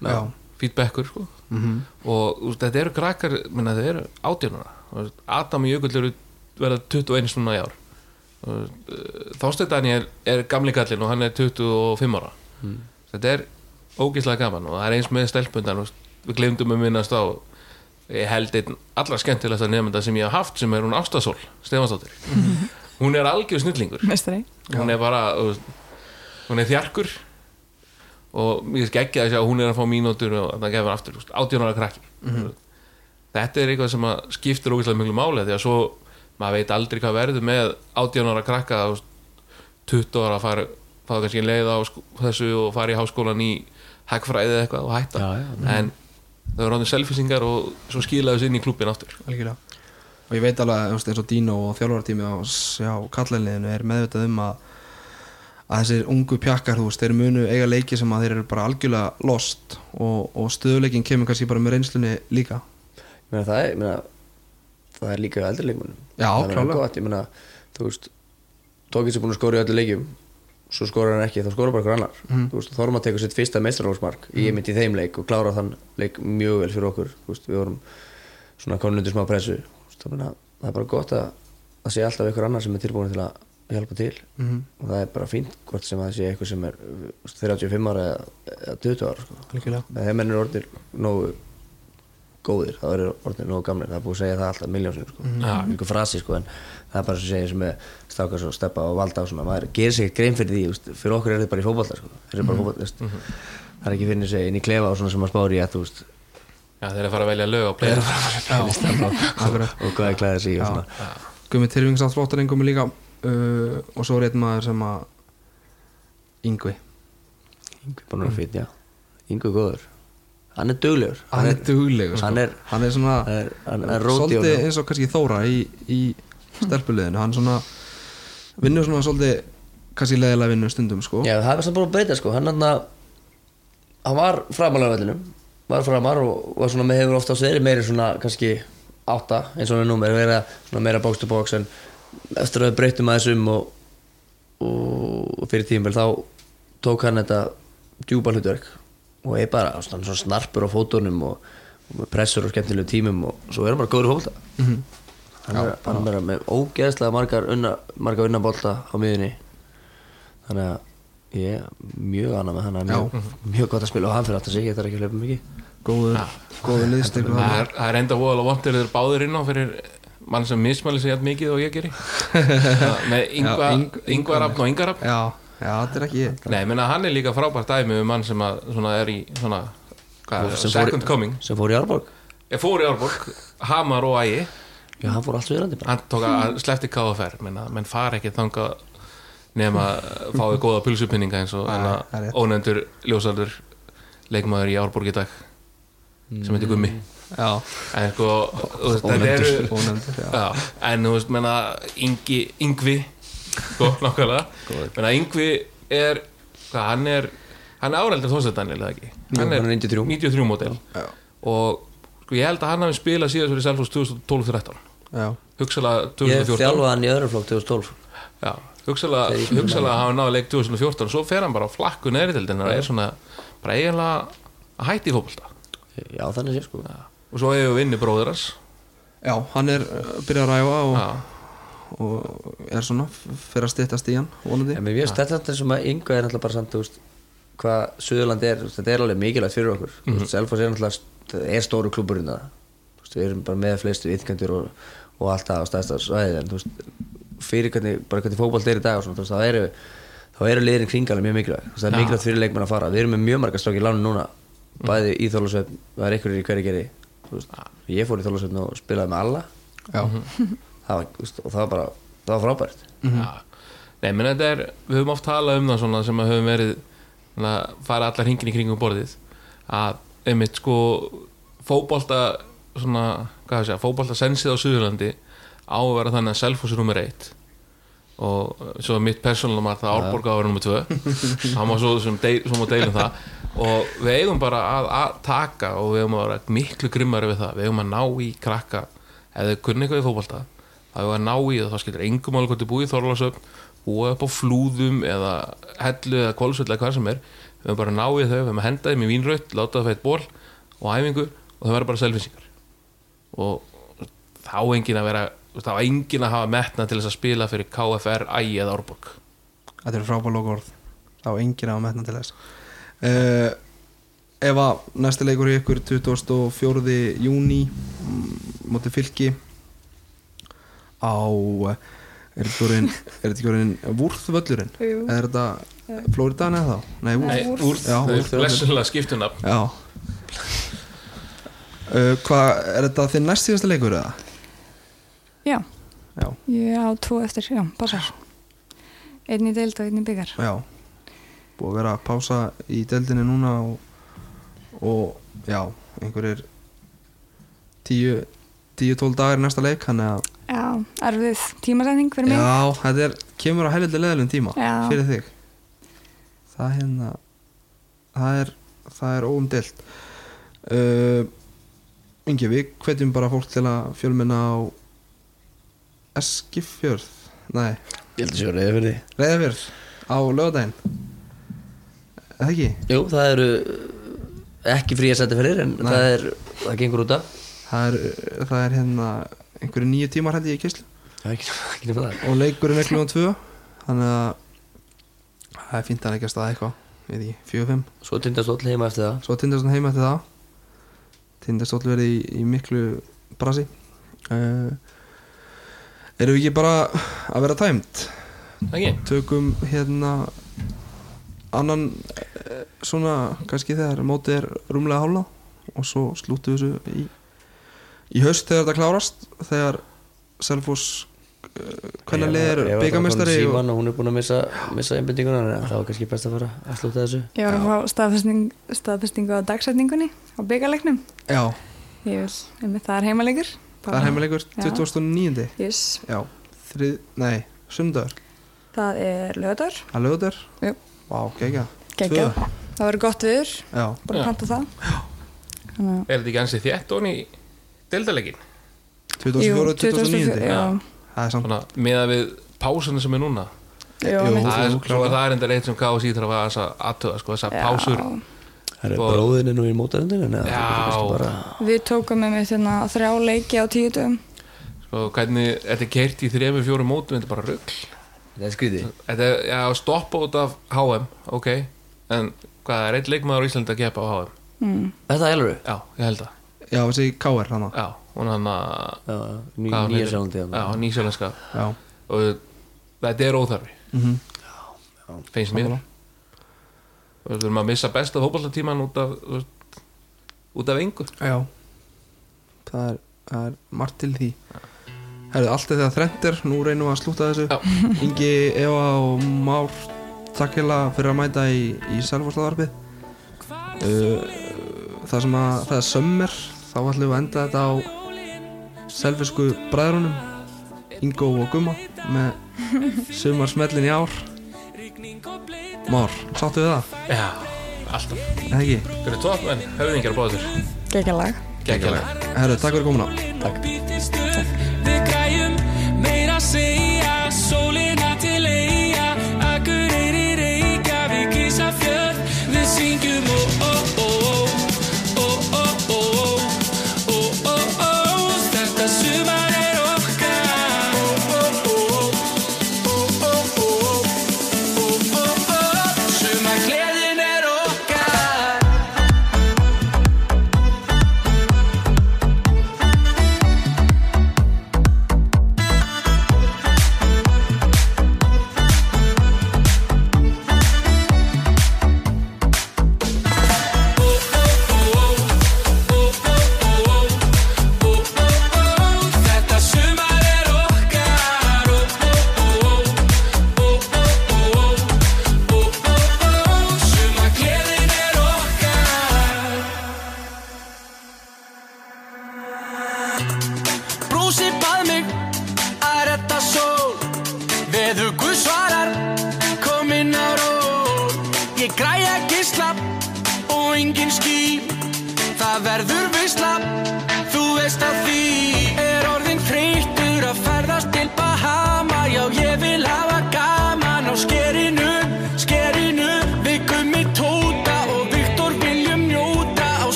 Já, fýtt Beckur sko. og þú veist, þetta eru krakkar minna, þetta eru átjónara Adam og Jökull eru verða 21 núna í ár. Þásteinn Daniel er gamli kallinn og hann er 25 ára. Þetta er ógeðslega gaman og það er eins með stelpundan og við glemdum að minnast á ég held einn allra skemmtilegsta nefnda sem ég haf haft sem er hún Ástasól Stefansdóttir hún er algjör snillingur. Mestari hún er bara hún er þjarkur og mér finnst ekki að sjá að hún er að fá mínútur og það gefur aftur, þú veist, 18 ára krakki. Þetta er eitthvað sem að skiptir ógeðslega miklu máli því að svo maður veit aldrei hvað verður með 18 ára krakka þú veist, 20 ára að fara fá kannski leið á sko, þessu og fara í háskólan í hagfræði eða eitthvað og hætta. Já, já. en það er ráðin selfisingar og svo skila þessu inn í aftur. Algjörlega. Og ég veit alveg eins og Dino og þjálfartími á sjá kallinliðinu er meðvitað um að að þessir ungu pjakkar, þú veist, þeir munu eiga leiki sem að þeir eru bara algjörlega lost og, og stöðuleikin kemur kannski bara með reynslunni líka. Ég meina, það, er, ég meina, það er líka eldri leikmönnum. Já, það er klárlega. gott, ég meina, þú veist Tókins er búin að skora í öllu leikjum svo skora hann ekki, þá skora bara hver annar þú veist, Þorma tekur sitt fyrsta meistarlóksmark mm. ég myndi í þeim leik og klára þann leik mjög vel fyrir okkur, veist, við vorum svona konundur smá pressu veist, það, það er bara gott að, að sé alltaf einhver annar sem er tilbúin til að hjálpa til Mhm. og það er bara fínt hvort sem það sé eitthvað sem er þú veist, 35 ára eða, eða 20 ára sko. þeim menn eru orðnir nógu góðir, þá eru orðnir nógu gamlir. Það er búið að segja það alltaf miljónsum sko. Það er einhver frasi sko, en það er bara sem segja sem er stákast og steppa og valda og svona, maður gerir sig ekki grein fyrir því veist, fyrir okkur er þetta bara í fótbolta sko. þeir eru bara fótbolta, veist. það er ekki fyrir sig inn í klefa og svona sem maður spári í að þú veist. Já, þeir eru að fara að velja lög og playa og hvað er klæðið sig og Já. svona. Gumi Tyrfings átt flottar einhverjum líka uh, og svo er einn maður sem að Yngvi Yngvi að er góður, hann er duglegur. Hann er duglegur hann er- hann er svona svolítið eins og kannski Þóra í, í stelpuliðinu. Hann svona vinnur svona svolítið kannski leðilega vinnu stundum sko. Já, það er samt búin að breyta sko, hann hann hann var framalega vellinum var framar og var svona með hefur ofta sér meiri svona kannski átta eins og er númer, vera svona meira box to box en eftir að við breytum aðeins um og, og fyrir tímul þá tók hann þetta djúpa hlutverk og er bara svona, svona snarpur á fótunum og, og með pressur og skemmtilegu tímum og svo er hann bara góður í fólta hann, er, hann er bara með ógeðslega margar unna, margar unnabólta á miðunni þannig að ég er mjög annað með hann. Hann er mjög, mjög gott að spila og hann fyrir aftur sig. Ég þarf ekki að hlaupa mikið. Góður, góður liðstyrkur það er, það er enda voðalega vondur þeir báðir inn á fyrir mann sem mismæli sig jætt mikið og ég geri. Það- með yngvarafn og yngarafn já, þetta er ekki nei, ég meina hann er líka frábært dæmi um mann sem að svona er í svona hvað, Sem fór í- second coming. sem fór í Árborg. Ég fór í Árborg, Hamar og Ægi. Já, hann fór allt viðrandi bara. Hann tók að slefti KFR menna, menn fara ekki þangað nema að fáið góða pulsupinninga eins og Nei, hana það er rétt. ónefndur ljósaldur leikmaður í Árborg í dag sem heitir Gummi. Já, en sko, þú veist, þetta eru ónefndur já. já, en þú veist, menna Ingi, Ingvi sko, nokkulega menna Ingvi er hvað, hann er, hann er áreldur þósett Daniel, eða ekki? hann er 93. 93 mótel Já. og sko, ég held að hann hafi spilað síðast fyrir Selfoss 2012-13 já, hugsalega ég 2014 þjálfaði hann í öðrum flokk 2012 Já, hugsalega, ég- hugsalega hafa náðu leik 2014 og svo fer hann bara á flakku neðri til og er svona bara eiginlega að hætti í fótbolta. Já, þannig sé sko. Og svo hefur við vinni bróður hans. Já, hann er uh, byrjað að ræfa og, Já, og er svona fyrir að styttast í hann vonandi En mér finnst þetta þetta sem að Inga er náttúrulega bara samt, þú veist, hvað Suðurland er, þetta er alveg mikilvægt fyrir okkur. Mm -hmm. Selfoss er náttúrulega, það er stóru klúburinn það. Þú veist, við erum bara með flestu ytkendur og, og allt það á stæðsta svæði, en þú veist, fyrir hvernig, bara hvernig fótboll er í dag og svona, veist, þá eru, þá eru liðin kring alveg mjög mikilvægt. Það er Já. mikilvægt fyrir leikmenn að fara. Við erum með mjög marga stráki í lánu núna, bæði í Þólasveit, það er einhverjir í hverju geri. Ég fór í Þólasveit og spilaði með alla. já, Það var, það var bara, það var frábært. já. Nei, menn þetta er, við höfum oft talað um það svona sem að höfum verið svona, fara allar hringin í kringum borðið að einmitt sko fótbolta svona, hvað það segja, fótbolta sensið á Suðurlandi á að vera þannig að Selfoss er nummer eitt. Og svo er mitt persónulega maður það Árborg á að vera nummer tvö. Það má svo, sem deil, svo má deilum það. Og við eigum bara að, að taka og við eigum að vera miklu grimmari við það. Við eigum að ná í krakka. Ef þau kunni eitthvað í fótbolta eigum við að ná í það, þá skilur engum alveg hvort þið búið Þorlásöfn búið upp á flúðum eða hellu eða kólsvöld eða hvað sem er. Við eigum bara að ná í þau, við eigum að henda þeim í vínraut láta það fætt ból og æfingu og það verður bara selfinsingar og þá engin að vera þá engin að hafa metna til þess að spila fyrir KFR, ægi eða Árborg. Þetta er frábæð lokaorð. Þá enginn á að metna til þess. Uh, ef að næsti leikur í ykkur 24. júni móti fylki á er þetta ekki orðin- er vúrþvöllurinn er þetta Flóridan eða þá? Nei, Já, þau úr- blessulega skiptunafn Já. Uh, Hvað, er þetta þinn næst síðasta leikur eða? Já, Já, ég á tvo eftir, já, passar. Einn í deild og einn í byggar. já. Búið að vera að pása í deildinni núna og, og já, einhverjir 10-12 dagar í næsta leik þannig að Já, erfið tímasetning fyrir mig. Já, þetta er, kemur á helviti leðalum tíma Já. fyrir þig Það hérna það er, það er óumdelt uh, Ingi, við hvetjum bara fólk til að fjölmenna á Eskifjörð Nei, Ég held að séu því. Reyðafjörð á lögadaginn Eða ekki? Jú, það eru ekki frí að setja fyrir en Nei. það er, það gengur út af Það er, það er hérna einhverju nýju tímar held ég í kyslu og leikurinn er klúan 2 þannig að það er fínt að leggja stað eitthvað við í 4-5 Svo tindast all heima eftir það. Svo Tindastóll heima eftir það. Tindastóll verið í, í miklu brasi. Uh, erum við ekki bara að vera tæmt ekki? tökum hérna annan uh, svona kannski þegar mótið er rúmlega hálna og svo slútu þessu í, í haust þegar þetta klárast þegar Selfoss uh, hvernig leðir byggamestari og, Síman og hún er búin að missa, missa einbindinguna en það var kannski best að fara að slúta þessu Ég var að fá staðfesting, staðfestingu á dagsetningunni á byggarleiknum. já, Ég vil, einmitt, það er heimalegur. það er heimilegur Já. 2009. Yes, já, þrið, nei, sundagur það er lögadar. að lögutur Jú. Vá, gegja. Tvö. Það verður gott viður, Já, bara Já. panta það. Að, Er þetta ekki ansið þétt onni í deildalegin? 2004 og 2009 já. Það er samt með að við pásunum sem er núna? Jú, Jú. það er, það er enda eitt sem KSI þarf að þess að aðtöða sko, þessar Já. pásur. Það er bróðinu nú í mótaðundinu bara, Við tókum með mig þérna þrjá leiki á tíu dögum. Sko, hvernig þetta er keirt í þrejum fjórum mótum þetta er bara rugg Það er skrýði þetta er já, stoppa út af HM ok, en hvað er eitt leikmaður á Íslandi að keppa á HM mm. Þetta er alveg já, ég held að Já, þessi K.R. hana já, hún hann að Nýja sjálfandi já, nýsjálfenska Já. Og þetta er óþarfi. Mm finnst mér. Og við erum að missa besta fótballatíman út af út af engu. Já. Það er, það er margt til því. Herðu, allt er þegar þrennt er Nú reynum við að slúta þessu. Já. Ingi, Eva og Már Takk hérna fyrir að mæta í, í Selforslaðarpið uh, Það sem að það er sömmer Þá ætlum við að enda þetta á Selfisku bræðrunum Ingo og Gumma Með sumar smellin í ár. Már, sáttu við það? já, alltaf. Eða ekki? fyrir topp en höfðingjar báður Gekka lag. Geggjalega Herðu, takk fyrir komuna. Við